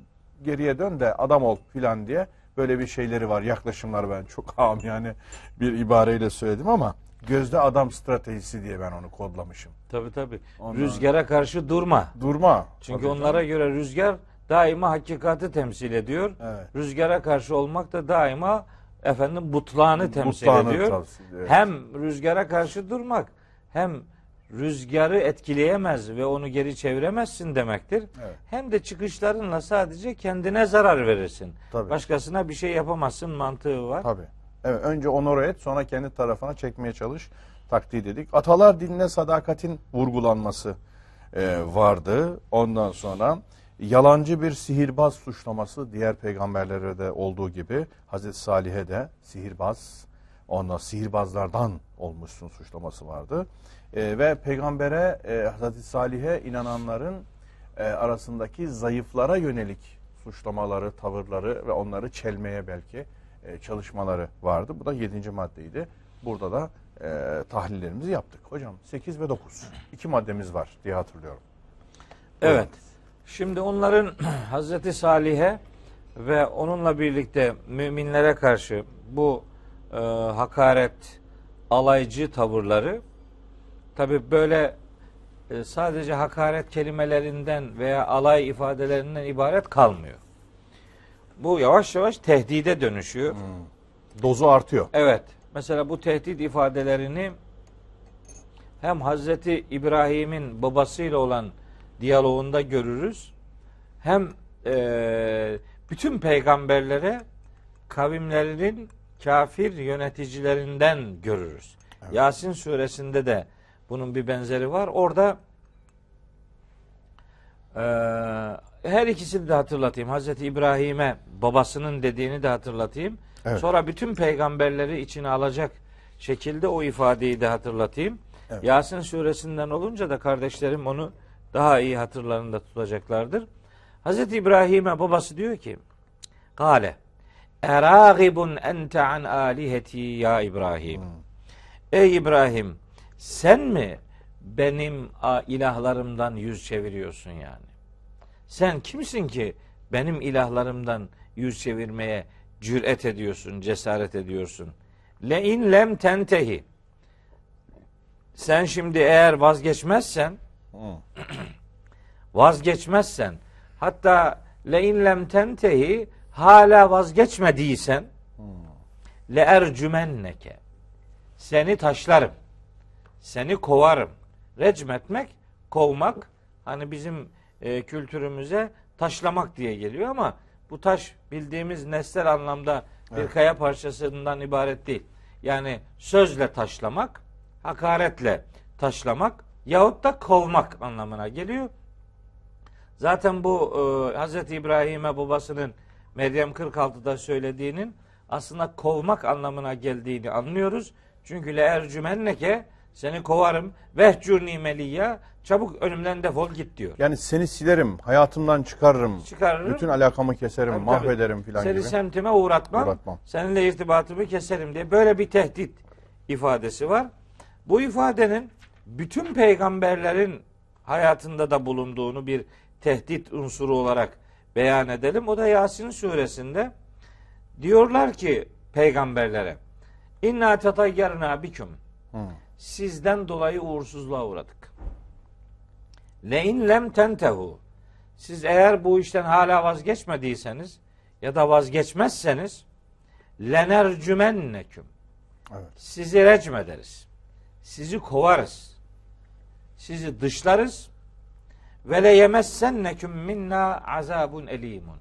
geriye dön de adam ol filan diye böyle bir şeyleri var yaklaşımlar ben çok ağam yani bir ibareyle söyledim ama gözde adam stratejisi diye ben onu kodlamışım. Tabii tabii. Ondan- Rüzgara karşı durma. Durma. Çünkü Tabii onlara göre rüzgar daima hakikati temsil ediyor. Evet. Rüzgara karşı olmak da daima efendim butlağını temsil Butlağını ediyor. ediyor, evet. Hem rüzgara karşı durmak hem rüzgarı etkileyemez ve onu geri çeviremezsin demektir. Evet. Hem de çıkışlarınla sadece kendine zarar verirsin. Tabii. Başkasına bir şey yapamazsın mantığı var. Tabii. Evet, önce onore et sonra kendi tarafına çekmeye çalış. Takdir dedik. Atalar dinine sadakatin vurgulanması e, vardı. Ondan sonra yalancı bir sihirbaz suçlaması diğer peygamberlere de olduğu gibi Hazreti Salih'e de sihirbaz ondan sihirbazlardan olmuşsun suçlaması vardı. E, ve peygambere e, Hazreti Salih'e inananların e, arasındaki zayıflara yönelik suçlamaları, tavırları ve onları çelmeye belki e, çalışmaları vardı. Bu da yedinci maddeydi. Burada da e, tahlillerimizi yaptık. Hocam 8 ve 9. iki maddemiz var diye hatırlıyorum. Evet. Şimdi onların Hazreti Salih'e ve onunla birlikte müminlere karşı bu e, hakaret, alaycı tavırları tabi böyle e, sadece hakaret kelimelerinden veya alay ifadelerinden ibaret kalmıyor. Bu yavaş yavaş tehdide dönüşüyor. Dozu artıyor. Evet. Mesela bu tehdit ifadelerini hem Hazreti İbrahim'in babasıyla olan diyaloğunda görürüz. Hem eee, bütün peygamberlere kavimlerinin kafir yöneticilerinden görürüz. Yasin suresinde de bunun bir benzeri var. Orada eee, her ikisini de hatırlatayım. Hazreti İbrahim'e babasının dediğini de hatırlatayım. Evet. Sonra bütün peygamberleri içine alacak şekilde o ifadeyi de hatırlatayım. Evet. Yasin suresinden olunca da kardeşlerim onu daha iyi hatırlarında tutacaklardır. Hazreti İbrahim'e babası diyor ki Kale Eragibun ente an aliheti ya İbrahim. Ey İbrahim sen mi benim ilahlarımdan yüz çeviriyorsun yani? Sen kimsin ki benim ilahlarımdan yüz çevirmeye cüret ediyorsun, cesaret ediyorsun? Le in lem tentehi. Sen şimdi eğer vazgeçmezsen vazgeçmezsen hatta le in lem tentehi hala vazgeçmediysen le ercümenneke seni taşlarım. Seni kovarım. Recmetmek, kovmak hani bizim e, kültürümüze taşlamak diye geliyor ama bu taş bildiğimiz nesnel anlamda bir Evet. kaya parçasından ibaret değil. Yani sözle taşlamak, hakaretle taşlamak yahut da kovmak anlamına geliyor. Zaten bu e, Hz. İbrahim'e babasının Meryem 46'da söylediğinin aslında kovmak anlamına geldiğini anlıyoruz. Çünkü le ercümenneke seni kovarım vehcurni meliyya çabuk önümden defol git diyor. Yani seni silerim, hayatımdan çıkarırım, Çıkarırım. bütün alakamı keserim, Tabii, mahvederim filan Seni gibi. semtime uğratmam, Uğratmam. Seninle irtibatımı keserim diye böyle bir tehdit ifadesi var. Bu ifadenin bütün peygamberlerin hayatında da bulunduğunu bir tehdit unsuru olarak beyan edelim. O da Yasin suresinde diyorlar ki peygamberlere İnna tatayyarna biküm sizden dolayı uğursuzluğa uğradık. Le in lem tentehu siz eğer bu işten hala vazgeçmediyseniz ya da vazgeçmezseniz lenercümenneküm Evet. sizi recm ederiz. Sizi kovarız. Sizi dışlarız. Ve le yemessenneküm minna azabun elimun.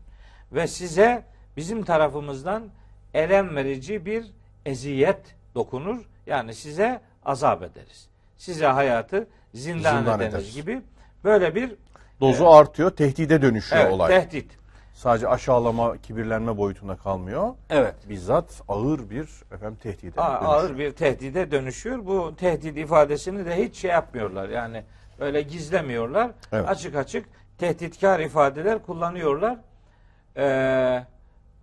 Ve size bizim tarafımızdan elem verici bir eziyet dokunur. Yani size azap ederiz. Size hayatı zindan, Zindan ederiz gibi böyle bir Dozu artıyor, tehdide dönüşüyor evet, olay. tehdit. Sadece aşağılama, kibirlenme boyutunda kalmıyor. Evet. Bizzat ağır bir efendim tehdide A- dönüşüyor. ağır bir tehdide dönüşüyor. Bu tehdit ifadesini de hiç şey yapmıyorlar. Yani öyle gizlemiyorlar. Evet. Açık açık tehditkar ifadeler kullanıyorlar. Ee,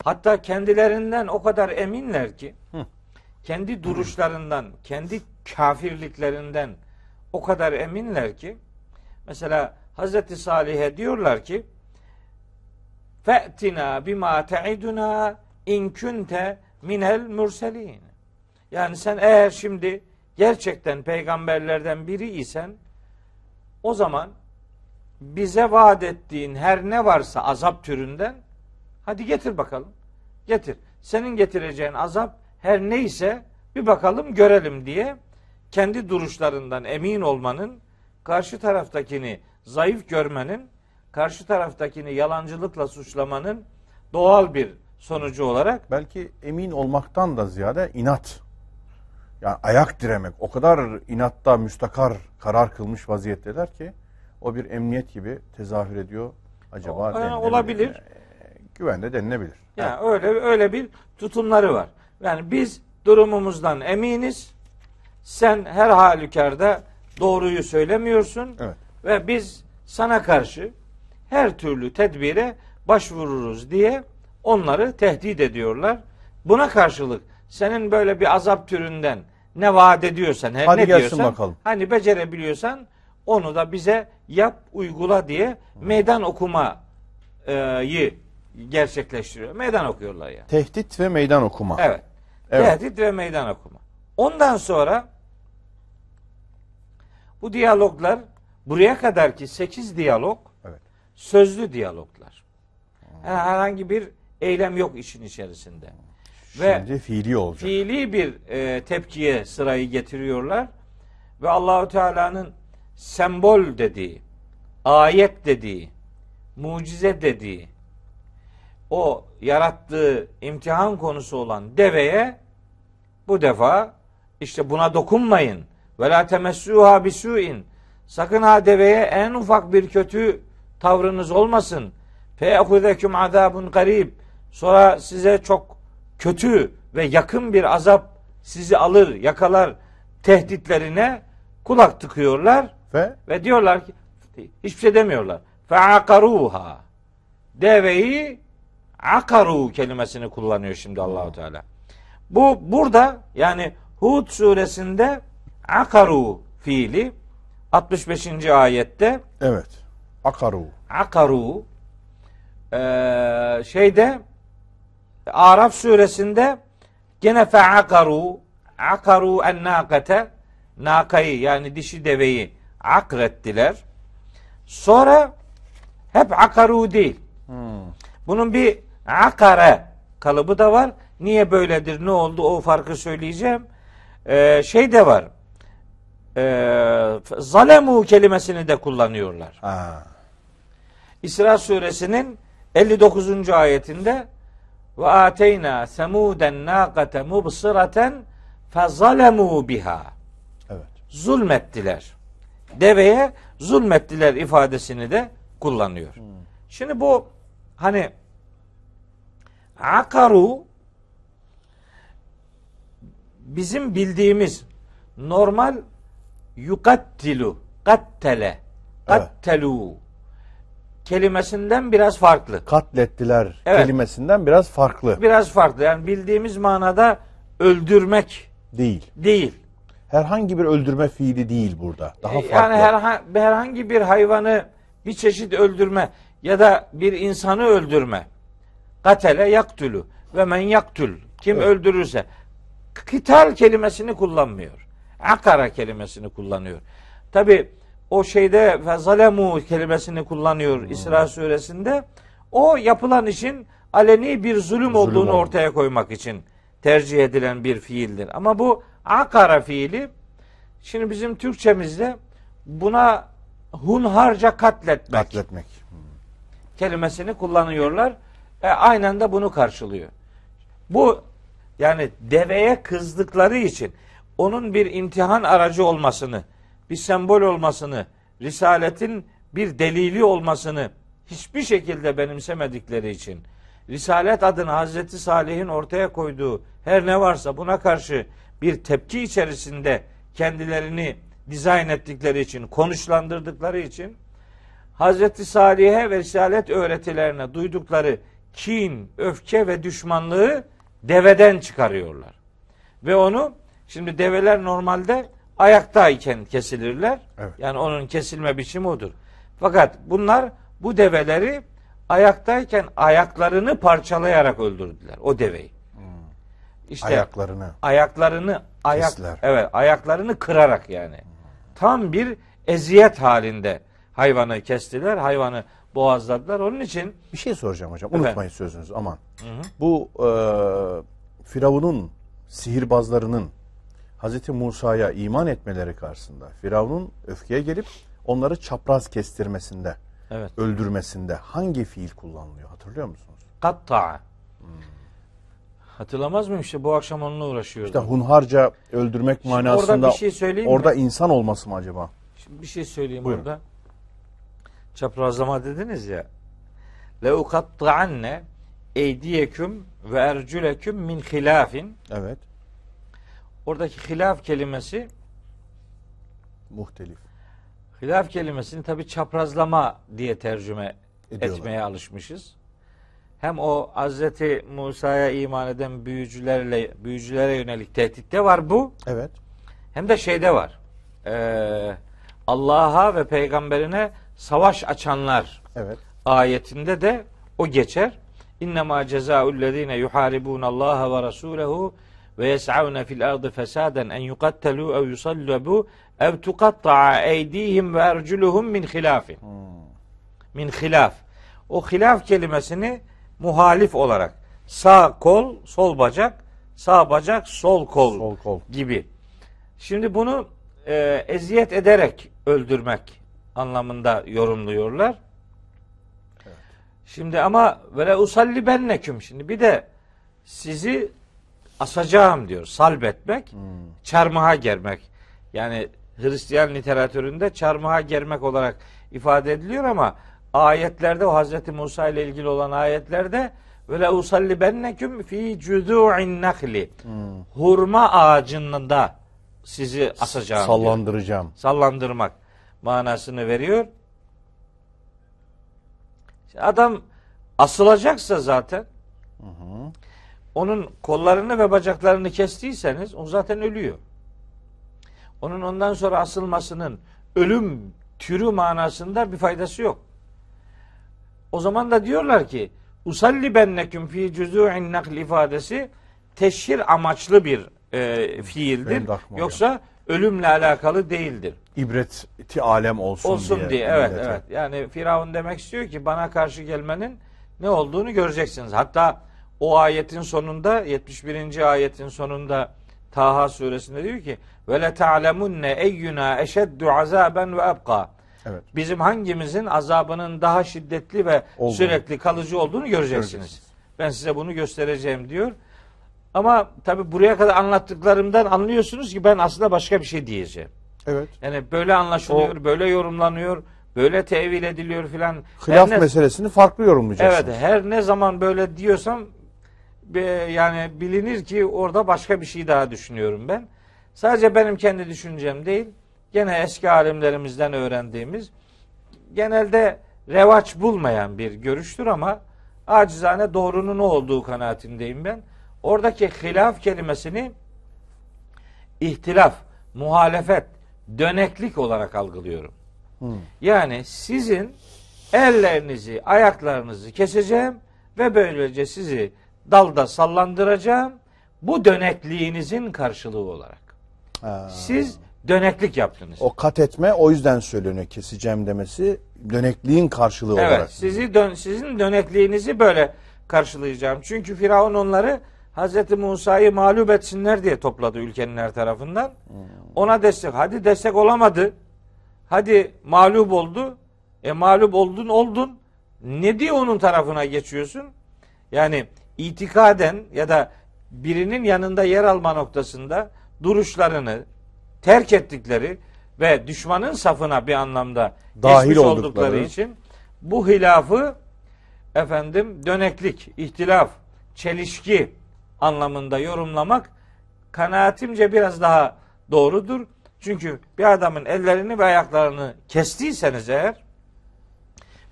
hatta kendilerinden o kadar eminler ki kendi duruşlarından, kendi kafirliklerinden o kadar eminler ki mesela Hazreti Salih'e diyorlar ki fe'tina bima te'iduna in kunte minel murselin. Yani sen eğer şimdi gerçekten peygamberlerden biri isen o zaman bize vaat ettiğin her ne varsa azap türünden hadi getir bakalım. Getir. Senin getireceğin azap her neyse bir bakalım görelim diye kendi duruşlarından emin olmanın karşı taraftakini zayıf görmenin karşı taraftakini yalancılıkla suçlamanın doğal bir sonucu olarak Belki emin olmaktan da ziyade inat. Yani ayak diremek. O kadar inatta müstakar karar kılmış vaziyetteler ki o bir emniyet gibi tezahür ediyor. Acaba O- denilebilir. olabilir. Ee, Güvende denilebilir. Yani öyle öyle bir tutumları var. Yani biz durumumuzdan eminiz. Sen her halükarda doğruyu söylemiyorsun Evet. ve biz sana karşı her türlü tedbire başvururuz diye onları tehdit ediyorlar. Buna karşılık senin böyle bir azap türünden ne vaat ediyorsan, her Hadi ne diyorsan, bakalım. hani becerebiliyorsan onu da bize yap, uygula diye meydan okumayı gerçekleştiriyor. Meydan okuyorlar yani. Tehdit ve meydan okuma. Evet. Evet. Tehdit ve meydan okuma. Ondan sonra bu diyaloglar buraya kadar ki 8 diyalog. Sözlü diyaloglar. Yani herhangi bir eylem yok işin içerisinde. Ve Şimdi fiili olacak. fiili bir e, tepkiye sırayı getiriyorlar ve Allahu Teala'nın sembol dediği, ayet dediği, mucize dediği o yarattığı imtihan konusu olan deveye bu defa işte buna dokunmayın. Ve la temessuha bisu'in. Sakın ha deveye en ufak bir kötü tavrınız olmasın. Fe'khudeküm azabun garib. Sonra size çok kötü ve yakın bir azap sizi alır, yakalar tehditlerine kulak tıkıyorlar Ve ve diyorlar ki hiçbir şey demiyorlar. Fe'akaruha. Deveyi akaru kelimesini kullanıyor şimdi Allahu Teala. Bu burada yani Hud suresinde akaru fiili 65. ayette evet. Akaru. akaru eee, şeyde Araf suresinde gene fe'akaru akaru en nakate nakayı yani dişi deveyi akrettiler. Sonra hep akaru değil. Bunun bir akare kalıbı da var. Niye böyledir, ne oldu o farkı söyleyeceğim. Ee, şey de var. Ee, zalemu kelimesini de kullanıyorlar. Ha. İsra suresinin 59. ayetinde ve ateyna semuden naqate mubsiraten fezalemu biha. Evet. Zulmettiler. Deveye zulmettiler ifadesini de kullanıyor. Şimdi bu hani akaru bizim bildiğimiz normal yukattilu kattele Evet. Kelimesinden biraz farklı. Katlettiler Evet. kelimesinden biraz farklı. Biraz farklı. Yani bildiğimiz manada öldürmek Değil. değil. Herhangi bir öldürme fiili değil burada. Daha farklı. Yani herha- herhangi bir hayvanı bir çeşit öldürme ya da bir insanı öldürme. Katele yaktülü ve men yaktül. Kim Evet. öldürürse. Kital kelimesini kullanmıyor. Akara kelimesini kullanıyor. Tabi o şeyde zalemu kelimesini kullanıyor İsra suresinde. O yapılan işin aleni bir zulüm, olduğunu olduğunu. ortaya koymak için tercih edilen bir fiildir. Ama bu akara fiili Şimdi bizim Türkçemizde buna hunharca katletmek Katletmek. kelimesini kullanıyorlar. E, aynen de bunu karşılıyor. Bu yani deveye kızdıkları için onun bir imtihan aracı olmasını, bir sembol olmasını, risaletin bir delili olmasını hiçbir şekilde benimsemedikleri için Risalet adına Hazreti Salih'in ortaya koyduğu her ne varsa buna karşı bir tepki içerisinde kendilerini dizayn ettikleri için, konuşlandırdıkları için Hazreti Salih'e ve Risalet öğretilerine duydukları kin, öfke ve düşmanlığı deveden çıkarıyorlar. Ve onu şimdi develer normalde ayaktayken kesilirler. Evet. Yani onun kesilme biçimi odur. Fakat bunlar bu develeri Ayaktayken ayaklarını parçalayarak öldürdüler o deveyi. İşte Ayaklarını. ayaklarını ayak Kestiler. evet ayaklarını kırarak yani. Tam bir eziyet halinde hayvanı kestiler, hayvanı boğazladılar. Onun için Bir şey soracağım hocam. Efendim? Unutmayın sözünüzü aman. Bu e, Firavun'un sihirbazlarının Hazreti Musa'ya iman etmeleri karşısında Firavun'un öfkeye gelip onları çapraz kestirmesinde, evet öldürmesinde hangi fiil kullanılıyor hatırlıyor musunuz? katta'a. Hatırlamaz mıyım işte bu akşam onunla uğraşıyordum. İşte hunharca öldürmek Şimdi manasında orada bir şey söyleyeyim mi? orada insan olması mı acaba? Şimdi bir şey söyleyeyim Buyurun. orada. Çaprazlama dediniz ya. Le ukatta'anne eydiyeküm ve ercüleküm min hilafin. Evet. Oradaki hilaf kelimesi Muhtelif. hilaf kelimesini tabi çaprazlama diye tercüme Ediyorlar. etmeye alışmışız. Hem o Hazreti Musa'ya iman eden büyücülerle büyücülere yönelik tehditte var bu. Evet. Hem de şeyde var. Ee, Allah'a ve peygamberine savaş açanlar Evet. ayetinde de o geçer. İnnemâ cezâullezîne yuhâribûne Allâhe ve rasûlehu ve yes'avne fil ardı fesâden en yukattelû ev yusallabû ev tukatta'a eydîhim ve erculuhum min hilâfin. Min hilaf. O hilaf kelimesini muhalif olarak sağ kol, sol bacak, sağ bacak, sol kol, Sol kol. gibi. Şimdi bunu e, eziyet ederek öldürmek anlamında yorumluyorlar. Şimdi ama vele usalli benneküm şimdi bir de sizi asacağım diyor. Salbetmek, çarmıha germek. Yani Hristiyan literatüründe çarmıha germek olarak ifade ediliyor ama ayetlerde o Hazreti Musa ile ilgili olan ayetlerde vele usalli benneküm fi cudu'in nakli. Hurma ağacında sizi asacağım. diyor Sallandıracağım. sallandırmak manasını veriyor. Adam asılacaksa zaten onun kollarını ve bacaklarını kestiyseniz o zaten ölüyor. Onun ondan sonra asılmasının ölüm türü manasında bir faydası yok. O zaman da diyorlar ki usalli benneküm fi cüzû'in nakl ifadesi teşhir amaçlı bir e, fiildir. Yoksa ölümle alakalı değildir. İbreti alem olsun, Olsun diye. diye. Evet, millete. evet. Yani Firavun demek istiyor ki bana karşı gelmenin ne olduğunu göreceksiniz. Hatta o ayetin sonunda 71. ayetin sonunda Taha suresinde diyor ki ve le ta'lemunne eyyuna eşeddu azaben ve ebqa. Evet. Bizim hangimizin azabının daha şiddetli ve Olduğunu. sürekli kalıcı olduğunu göreceksiniz. Göreceksiniz. Ben size bunu göstereceğim diyor. Ama tabi buraya kadar anlattıklarımdan anlıyorsunuz ki ben aslında başka bir şey diyeceğim. Evet. Yani böyle anlaşılıyor, böyle yorumlanıyor, böyle tevil ediliyor filan. Hilaf Her ne- meselesini farklı yorumlayacaksınız. Evet, her ne zaman böyle diyorsam yani bilinir ki orada başka bir şey daha düşünüyorum ben. Sadece benim kendi düşüncem değil, gene eski alimlerimizden öğrendiğimiz genelde revaç bulmayan bir görüştür ama acizane doğrunun o olduğu kanaatindeyim ben. Oradaki hilaf kelimesini ihtilaf, muhalefet, döneklik olarak algılıyorum. Yani sizin ellerinizi, ayaklarınızı keseceğim ve böylece sizi dalda sallandıracağım. Bu dönekliğinizin karşılığı olarak. Ha. Siz döneklik yaptınız. O kat etme o yüzden söyleniyor keseceğim demesi dönekliğin karşılığı Evet, olarak. sizi dön, sizin dönekliğinizi böyle karşılayacağım. Çünkü Firavun onları Hazreti Musa'yı mağlup etsinler diye topladı ülkenin her tarafından. Ona destek. Hadi destek olamadı. Hadi mağlup oldu. E mağlup oldun oldun. Ne diye onun tarafına geçiyorsun? Yani itikaden ya da birinin yanında yer alma noktasında duruşlarını terk ettikleri ve düşmanın safına bir anlamda Dahil oldukları oldukları. için bu hilafı efendim döneklik, ihtilaf, çelişki anlamında yorumlamak kanaatimce biraz daha doğrudur. Çünkü bir adamın ellerini ve ayaklarını kestiyseniz eğer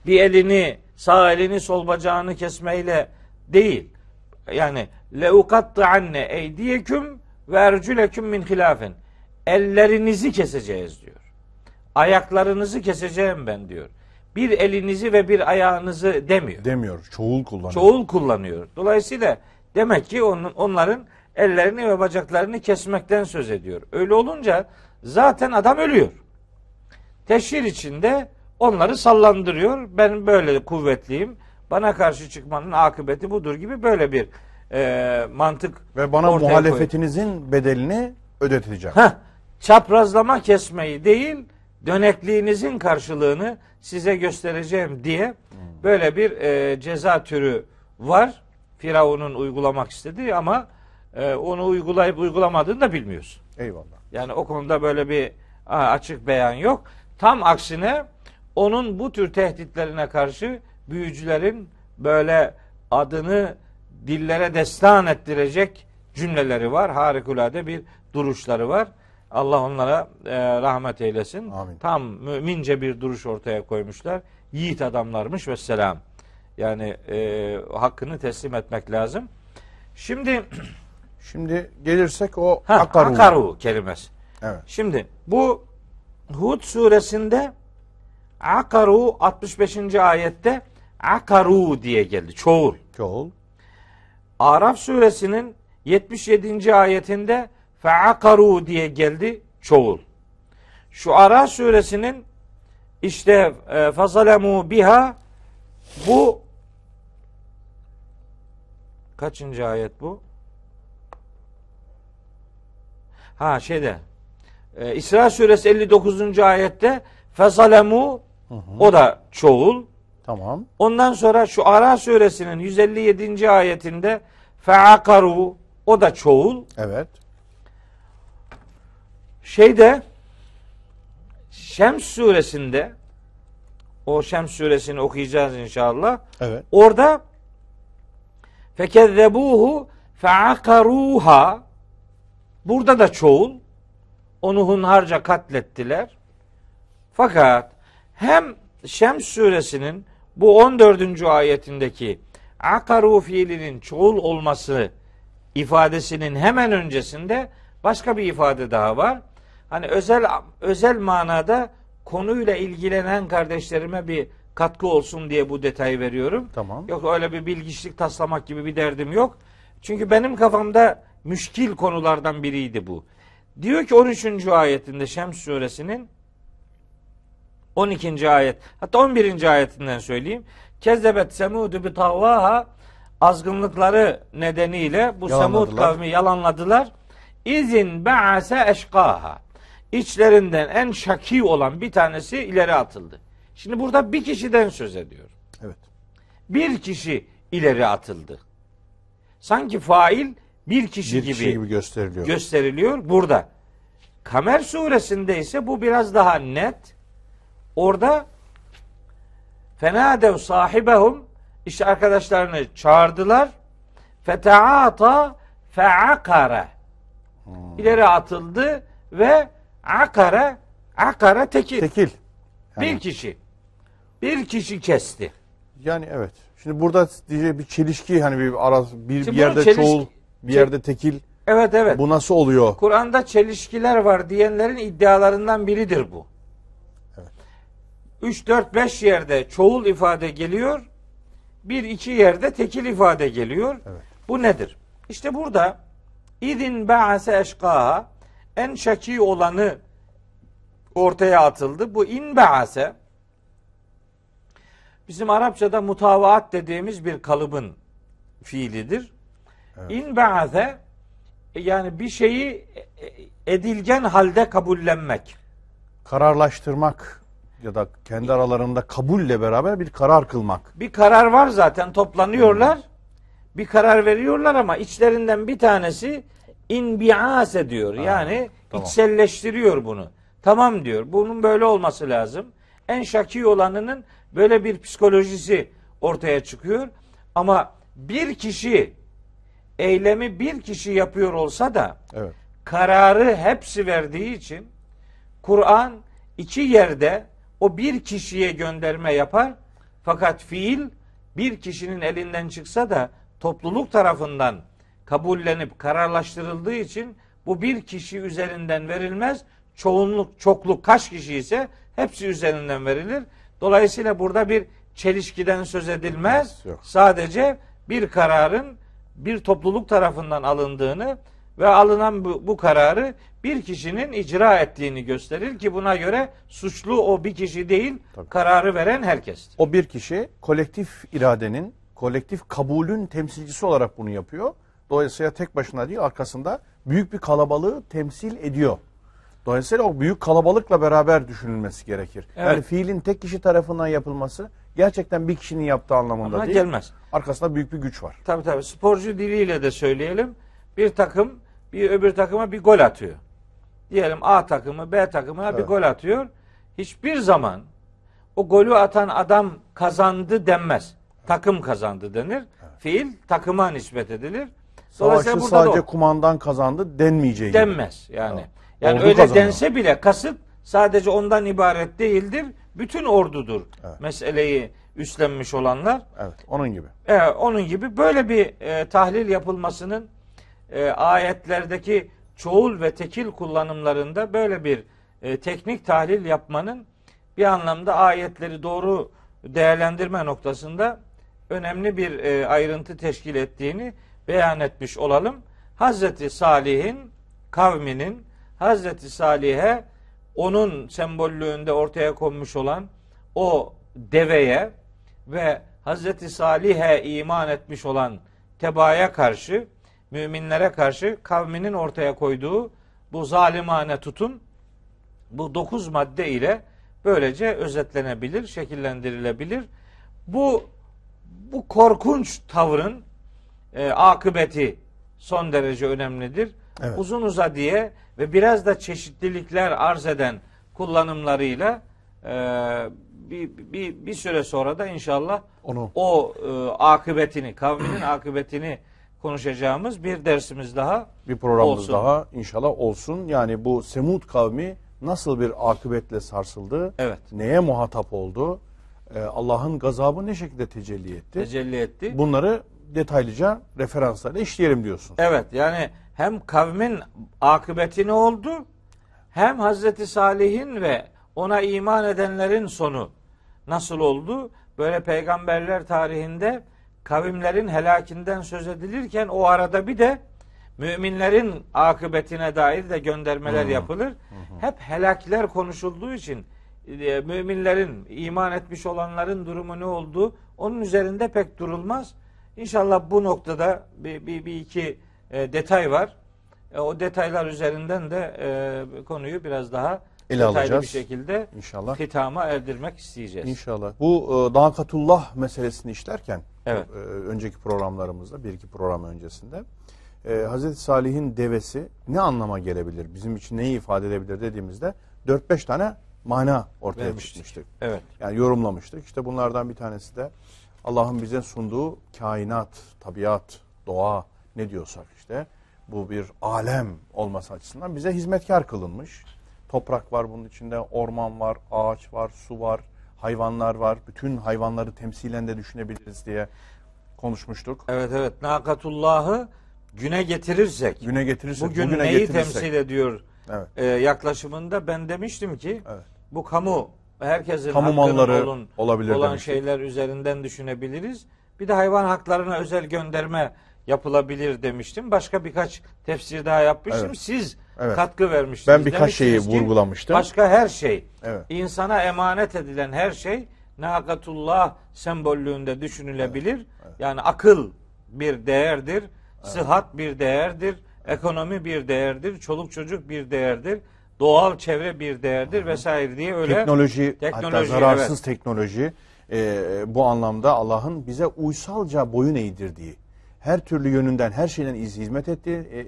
bir elini, sağ elini, sol bacağını kesmeyle değil. Yani leukattı anne eydiyeküm ve ercüleküm min hilafin. Ellerinizi keseceğiz diyor. Ayaklarınızı keseceğim ben diyor. bir elinizi ve bir ayağınızı demiyor. Demiyor. Çoğul kullanıyor. Çoğul kullanıyor. Dolayısıyla demek ki onun, onların ellerini ve bacaklarını kesmekten söz ediyor. Öyle olunca zaten adam ölüyor. Teşhir içinde onları sallandırıyor. Ben böyle kuvvetliyim. Bana karşı çıkmanın akıbeti budur gibi böyle bir e, mantık Ve bana ortaya muhalefetinizin bedelini ödeteceğim. Heh, çaprazlama kesmeyi değil, dönekliğinizin karşılığını size göstereceğim diye böyle bir e, ceza türü var. Firavun'un uygulamak istediği ama e, onu uygulayıp uygulamadığını da bilmiyorsun. Eyvallah. Yani o konuda böyle bir açık beyan yok. Tam aksine onun bu tür tehditlerine karşı büyücülerin böyle adını dillere destan ettirecek cümleleri var. Harikulade bir duruşları var. Allah onlara e, rahmet eylesin. Amin. Tam mümince bir duruş ortaya koymuşlar. Yiğit adamlarmış ve selam. Yani e, hakkını teslim etmek lazım. Şimdi Şimdi gelirsek o ha, akaru. akaru kelimesi. Evet. Şimdi bu Hud suresinde akaru 65. ayette akaru diye geldi. Çoğul. Çoğul. Araf suresinin 77. ayetinde feakaru diye geldi. Çoğul. Şu Ara suresinin işte e, fazalemu biha bu kaçıncı ayet bu? Ha şeyde e, İsra suresi 59. ayette fezalemu o da çoğul. Tamam. Ondan sonra şu Ara suresinin 157. ayetinde feakaru o da çoğul. Evet. Şeyde Şems suresinde o Şems suresini okuyacağız inşallah. Evet. Orada fekezzebuhu feakaruha burada da çoğul onu hunharca katlettiler. Fakat hem Şems suresinin bu 14. ayetindeki akaru fiilinin çoğul olması ifadesinin hemen öncesinde başka bir ifade daha var. Hani özel özel manada konuyla ilgilenen kardeşlerime bir katkı olsun diye bu detayı veriyorum. Tamam. Yok öyle bir bilgiçlik taslamak gibi bir derdim yok. Çünkü benim kafamda müşkil konulardan biriydi bu. Diyor ki 13. ayetinde Şems suresinin 12. ayet hatta 11. ayetinden söyleyeyim. Kezzebet semudu bi tavvaha azgınlıkları nedeniyle bu Semud kavmi yalanladılar. İzin ba'ase eşkaha. İçlerinden en şaki olan bir tanesi ileri atıldı. Şimdi burada bir kişiden söz ediyor. Evet. Bir kişi ileri atıldı. Sanki fail bir kişi Bir gibi, kişi gibi gösteriliyor. gösteriliyor burada. Kamer suresinde ise bu biraz daha net. Orada fenadev sahibehum işte arkadaşlarını çağırdılar. Feteata feakara. Hmm. İleri atıldı ve akara akara tekil. Tekil. Bir Yani- kişi. Bir kişi kesti. Yani evet. Şimdi burada diyecek bir çelişki hani bir ara bir, Şimdi bir yerde çeliş- çoğul, bir yerde tekil. Evet evet. Bu nasıl oluyor? Kur'an'da çelişkiler var diyenlerin iddialarından biridir bu. Evet. 3 4 5 yerde çoğul ifade geliyor. Bir iki yerde tekil ifade geliyor. Evet. Bu nedir? İşte burada idin ba'ase eşkaha en şaki olanı ortaya atıldı. Bu in ba'ase bizim Arapçada mutavaat dediğimiz bir kalıbın fiilidir. Evet. İn ba'ase yani bir şeyi edilgen halde kabullenmek. Kararlaştırmak ya da kendi aralarında kabulle beraber bir karar kılmak. Bir karar var zaten toplanıyorlar. Bir karar veriyorlar ama içlerinden bir tanesi inbias ediyor. Yani tamam. içselleştiriyor bunu. Tamam diyor. Bunun böyle olması lazım. En şaki olanının böyle bir psikolojisi ortaya çıkıyor. Ama bir kişi eylemi bir kişi yapıyor olsa da Evet. kararı hepsi verdiği için Kur'an iki yerde o bir kişiye gönderme yapar. Fakat fiil bir kişinin elinden çıksa da topluluk tarafından kabullenip kararlaştırıldığı için bu bir kişi üzerinden verilmez. Çoğunluk, çokluk kaç kişi ise hepsi üzerinden verilir. Dolayısıyla burada bir çelişkiden söz edilmez. Yok. Sadece bir kararın bir topluluk tarafından alındığını ve alınan bu, bu kararı bir kişinin icra ettiğini gösterir ki buna göre suçlu o bir kişi değil, Tabii. kararı veren herkestir. O bir kişi kolektif iradenin, kolektif kabulün temsilcisi olarak bunu yapıyor. Dolayısıyla tek başına değil arkasında büyük bir kalabalığı temsil ediyor. Dolayısıyla o büyük kalabalıkla beraber düşünülmesi gerekir. Evet. Yani fiilin tek kişi tarafından yapılması gerçekten bir kişinin yaptığı anlamında Ama değil. gelmez. Arkasında büyük bir güç var. Tabii tabii sporcu diliyle de söyleyelim. Bir takım bir öbür takıma bir gol atıyor. Diyelim A takımı B takımına bir Evet. gol atıyor. Hiçbir zaman o golü atan adam kazandı denmez. Takım kazandı denir. Fiil takıma nispet edilir. Savaşı da sadece o kumandan kazandı denmeyeceği gibi. denmez yani. Tamam. Yani Ordu öyle kazandı. dense bile kasıt sadece ondan ibaret değildir. Bütün ordudur. Evet. Meseleyi üstlenmiş olanlar. Evet, onun gibi. Evet, onun gibi böyle bir e, tahlil yapılmasının e, ayetlerdeki çoğul ve tekil kullanımlarında böyle bir e, teknik tahlil yapmanın bir anlamda ayetleri doğru değerlendirme noktasında önemli bir e, ayrıntı teşkil ettiğini beyan etmiş olalım. Hazreti Salih'in kavminin Hazreti Salih'e onun sembollüğünde ortaya konmuş olan o deveye ve Hazreti Salih'e iman etmiş olan tebaaya karşı, müminlere karşı kavminin ortaya koyduğu bu zalimane tutum bu dokuz madde ile böylece özetlenebilir, şekillendirilebilir. Bu bu korkunç tavrın e, akıbeti son derece önemlidir. Evet. Uzun uza diye ve biraz da çeşitlilikler arz eden kullanımlarıyla e, bir, bir, bir süre sonra da inşallah Onu o e, akıbetini, kavminin akıbetini konuşacağımız bir dersimiz daha bir programımız olsun. daha inşallah olsun. Yani bu Semud kavmi nasıl bir akıbetle sarsıldı? Evet. Neye muhatap oldu? Ee, Allah'ın gazabı ne şekilde tecelli etti? tecelli etti. Bunları detaylıca referanslarla işleyelim diyorsun. Evet yani hem kavmin akıbeti ne oldu hem Hazreti Salih'in ve ona iman edenlerin sonu nasıl oldu? Böyle peygamberler tarihinde kavimlerin helakinden söz edilirken o arada bir de müminlerin akıbetine dair de göndermeler yapılır. Hep helakler konuşulduğu için e, müminlerin, iman etmiş olanların durumu ne oldu? Onun üzerinde pek durulmaz. İnşallah bu noktada bir, bir, bir iki e, detay var. E, o detaylar üzerinden de e, konuyu biraz daha Ele detaylı alacağız. bir şekilde İnşallah. hitama erdirmek isteyeceğiz. İnşallah. Bu e, Dakatullah meselesini işlerken Evet. e, önceki programlarımızda bir iki program öncesinde e, Hazreti Salih'in devesi ne anlama gelebilir? Bizim için neyi ifade edebilir dediğimizde 4-5 tane mana ortaya Vermiştik. çıkmıştık. Evet. Yani yorumlamıştık. İşte bunlardan bir tanesi de Allah'ın bize sunduğu kainat, tabiat, doğa ne diyorsak işte bu bir alem olması açısından bize hizmetkar kılınmış. Toprak var bunun içinde, orman var, ağaç var, su var, hayvanlar var. Bütün hayvanları temsilen de düşünebiliriz diye konuşmuştuk. Evet evet. Nakatullah'ı güne getirirsek Güne getirirsek, bugün bugüne neyi getirirsek. temsil ediyor Evet. e, yaklaşımında ben demiştim ki Evet. bu kamu herkesin Kamu malları olun- olabilir olan demiştik. şeyler üzerinden düşünebiliriz. Bir de hayvan haklarına özel gönderme yapılabilir demiştim. Başka birkaç tefsir daha yapmıştım. Evet. Siz Evet. katkı vermiştiniz. Ben birkaç şeyi vurgulamıştım. Başka her şey, Evet. insana emanet edilen her şey nakatullah sembollüğünde düşünülebilir. Yani akıl bir değerdir, sıhhat bir değerdir, ekonomi bir değerdir, çoluk çocuk bir değerdir, doğal çevre bir değerdir vesaire diye öyle teknoloji, hatta Teknoloji, zararsız evet. teknoloji e, bu anlamda Allah'ın bize uysalca boyun eğdirdiği, her türlü yönünden, her şeyden iz- hizmet ettiği, e, e,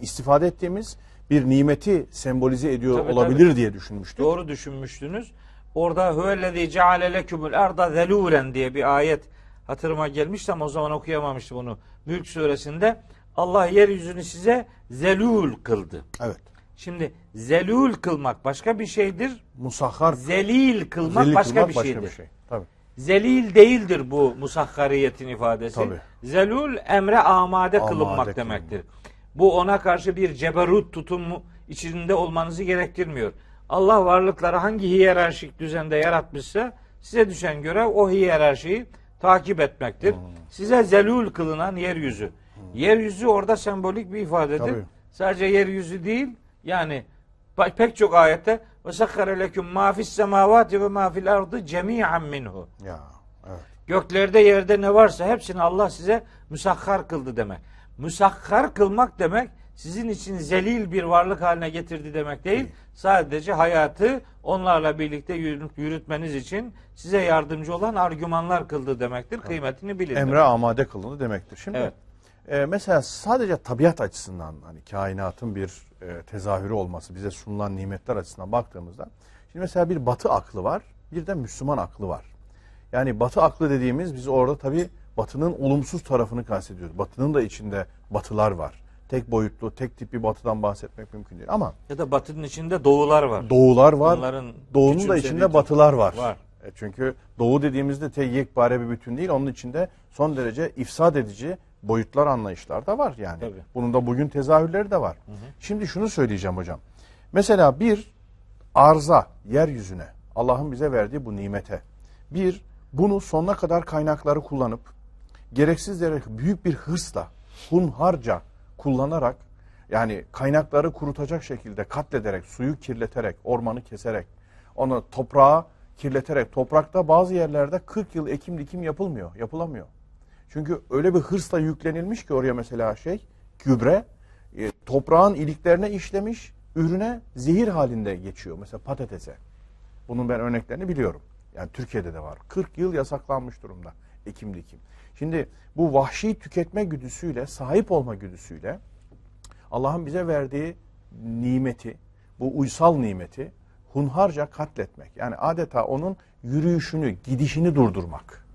istifade ettiğimiz bir nimeti sembolize ediyor Tabii, olabilir diye düşünmüştük. Doğru düşünmüştünüz. Orada huvellezî ceale lekumul arda zelûlen diye bir ayet hatırıma gelmişti ama o zaman okuyamamıştım onu. Mülk suresinde Allah yeryüzünü size zelûl kıldı. Evet. Şimdi zelûl kılmak başka bir şeydir. Musahhar Zelil kılmak zelil başka kılmak bir başka şeydir. bir şey. Tabii. Zelil değildir bu musakhariyetin ifadesi. Tabii. Zelul emre amade, Amade kılınmak kılınmak. Bu ona karşı bir ceberut tutumu içinde olmanızı gerektirmiyor. Allah varlıkları hangi hiyerarşik düzende yaratmışsa size düşen görev o hiyerarşiyi takip etmektir. Size zelul kılınan yeryüzü. Yeryüzü orada sembolik bir ifadedir. Tabii. Sadece yeryüzü değil yani pe- pek çok ayette ve sakkara leküm ma fis semavati ve ma fil ardı cemi'an minhu. Ya evet. Göklerde yerde ne varsa hepsini Allah size müsakhar kıldı demek. Müsakhar kılmak demek sizin için zelil bir varlık haline getirdi demek değil. Sadece hayatı onlarla birlikte yürüt- yürütmeniz için size yardımcı olan argümanlar kıldı demektir. Kıymetini bilin. Emre demek. amade kılındı demektir. Şimdi Evet. e, mesela sadece tabiat açısından hani kainatın bir e, tezahürü olması bize sunulan nimetler açısından baktığımızda şimdi mesela bir batı aklı var bir de Müslüman aklı var. Yani batı aklı dediğimiz biz orada tabi batının olumsuz tarafını kastediyoruz. Batının da içinde batılar var. Tek boyutlu, tek tip bir batıdan bahsetmek mümkün değil. Ama Ya da batının içinde doğular var. doğular var, Onların doğunun da içinde batılar var. Var. E, Çünkü doğu dediğimizde tek yekpare bir bütün değil. Onun içinde son derece ifsad edici boyutlar anlayışlar da var yani. Tabii. Bunun da bugün tezahürleri de var. Şimdi şunu söyleyeceğim hocam. Mesela bir arza yeryüzüne Allah'ın bize verdiği bu nimete bir bunu sonuna kadar kaynakları kullanıp gereksiz yere büyük bir hırsla hunharca kullanarak yani kaynakları kurutacak şekilde katlederek, suyu kirleterek, ormanı keserek, onu toprağı kirleterek, toprakta bazı yerlerde 40 yıl ekim dikim yapılmıyor, yapılamıyor. Çünkü öyle bir hırsla yüklenilmiş ki oraya mesela şey, gübre, e, toprağın iliklerine işlemiş, ürüne zehir halinde geçiyor. Mesela patatese. Bunun ben örneklerini biliyorum. Yani Türkiye'de de var. 40 yıl yasaklanmış durumda ekim dikim. Şimdi bu vahşi tüketme güdüsüyle, sahip olma güdüsüyle Allah'ın bize verdiği nimeti, bu uysal nimeti hunharca katletmek. Yani adeta onun yürüyüşünü, gidişini durdurmak,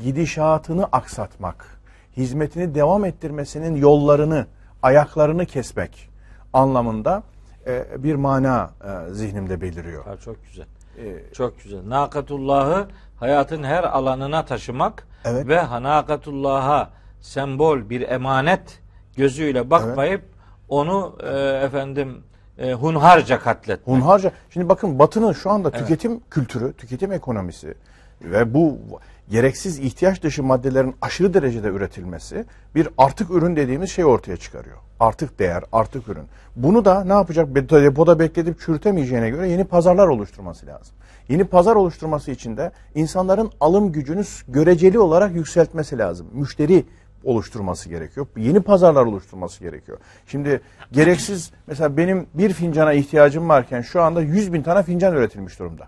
gidişatını aksatmak, hizmetini devam ettirmesinin yollarını, ayaklarını kesmek anlamında e, bir mana e, zihnimde beliriyor. Ha, çok güzel. E, Çok güzel. Nakatullahı hayatın her alanına taşımak Evet. ve nakatullah'a sembol bir emanet gözüyle bakmayıp onu e, efendim e, hunharca katletmek. Hunharca. Şimdi bakın Batı'nın şu anda tüketim kültürü, tüketim ekonomisi ve bu gereksiz ihtiyaç dışı maddelerin aşırı derecede üretilmesi bir artık ürün dediğimiz şey ortaya çıkarıyor. Artık değer, artık ürün. Bunu da ne yapacak? Depoda bekletip çürütemeyeceğine göre yeni pazarlar oluşturması lazım. Yeni pazar oluşturması için de insanların alım gücünü göreceli olarak yükseltmesi lazım. Müşteri oluşturması gerekiyor. Yeni pazarlar oluşturması gerekiyor. Şimdi gereksiz mesela benim bir fincana ihtiyacım varken şu anda 100 bin tane fincan üretilmiş durumda.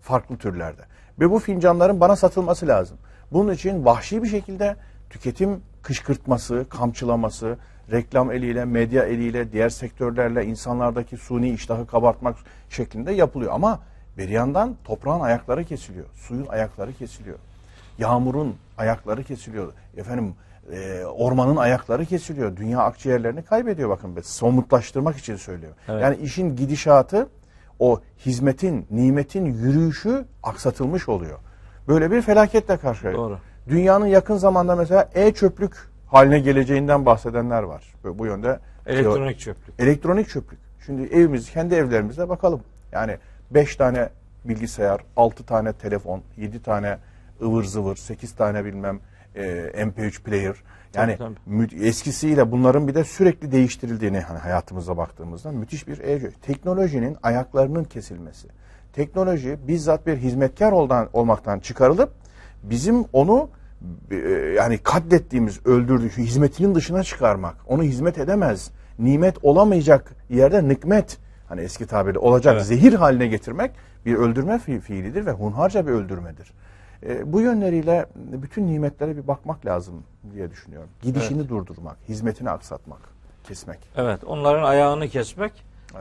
Farklı türlerde. Ve bu fincanların bana satılması lazım. Bunun için vahşi bir şekilde tüketim kışkırtması, kamçılaması, reklam eliyle, medya eliyle, diğer sektörlerle insanlardaki suni iştahı kabartmak şeklinde yapılıyor. Ama bir yandan toprağın ayakları kesiliyor, suyun ayakları kesiliyor yağmurun ayakları kesiliyor. Efendim e, ormanın ayakları kesiliyor. Dünya akciğerlerini kaybediyor bakın. be. Somutlaştırmak için söylüyor. Evet. Yani işin gidişatı o hizmetin, nimetin yürüyüşü aksatılmış oluyor. Böyle bir felaketle karşı karşıya. Doğru. Dünyanın yakın zamanda mesela e-çöplük haline geleceğinden bahsedenler var. Bu, bu yönde Elektronik çöplük. Elektronik çöplük. Şimdi evimiz, kendi evlerimizde bakalım. Yani 5 tane bilgisayar, 6 tane telefon, 7 tane ıvır zıvır, 8 tane bilmem e, MP3 player. Yani Tabii, mü- eskisiyle bunların bir de sürekli değiştirildiğini hani hayatımıza baktığımızda müthiş bir e- teknolojinin ayaklarının kesilmesi. Teknoloji bizzat bir hizmetkar oldan, olmaktan çıkarılıp bizim onu e, yani katlettiğimiz, öldürdüğü hizmetinin dışına çıkarmak. Onu hizmet edemez. Nimet olamayacak yerde nikmet hani eski tabirle olacak Evet. zehir haline getirmek bir öldürme fi- fiilidir ve hunharca bir öldürmedir. E, bu yönleriyle bütün nimetlere bir bakmak lazım diye düşünüyorum. Gidişini durdurmak, hizmetini aksatmak, kesmek. Evet, onların ayağını kesmek.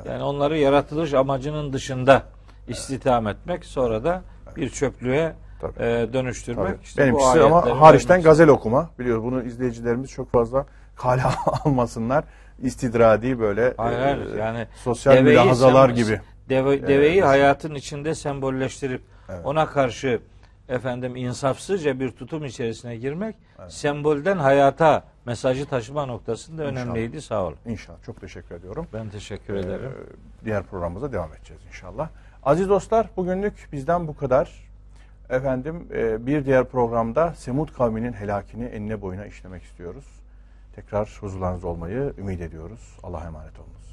Yani onları yaratılış amacının dışında istihdam etmek, sonra da bir çöplüğe Tabii. e, dönüştürmek. Tabii. İşte Benimkisi ama hariçten gazel okuma. Biliyoruz bunu izleyicilerimiz çok fazla kale almasınlar. İstidradi böyle Hayır, e, hayır, yani sosyal mülahazalar gibi. Deve, deveyi hayatın içinde sembolleştirip Evet. ona karşı efendim insafsızca bir tutum içerisine girmek sembolden hayata mesajı taşıma noktasında İnşallah. önemliydi. Sağ olun. İnşallah. Çok teşekkür ediyorum. Ben teşekkür ederim. Ee, diğer programımıza devam edeceğiz inşallah. Aziz dostlar bugünlük bizden bu kadar. Efendim e, bir diğer programda Semud kavminin helakini enine boyuna işlemek istiyoruz. Tekrar huzurlarınızda olmayı ümit ediyoruz. Allah'a emanet olunuz.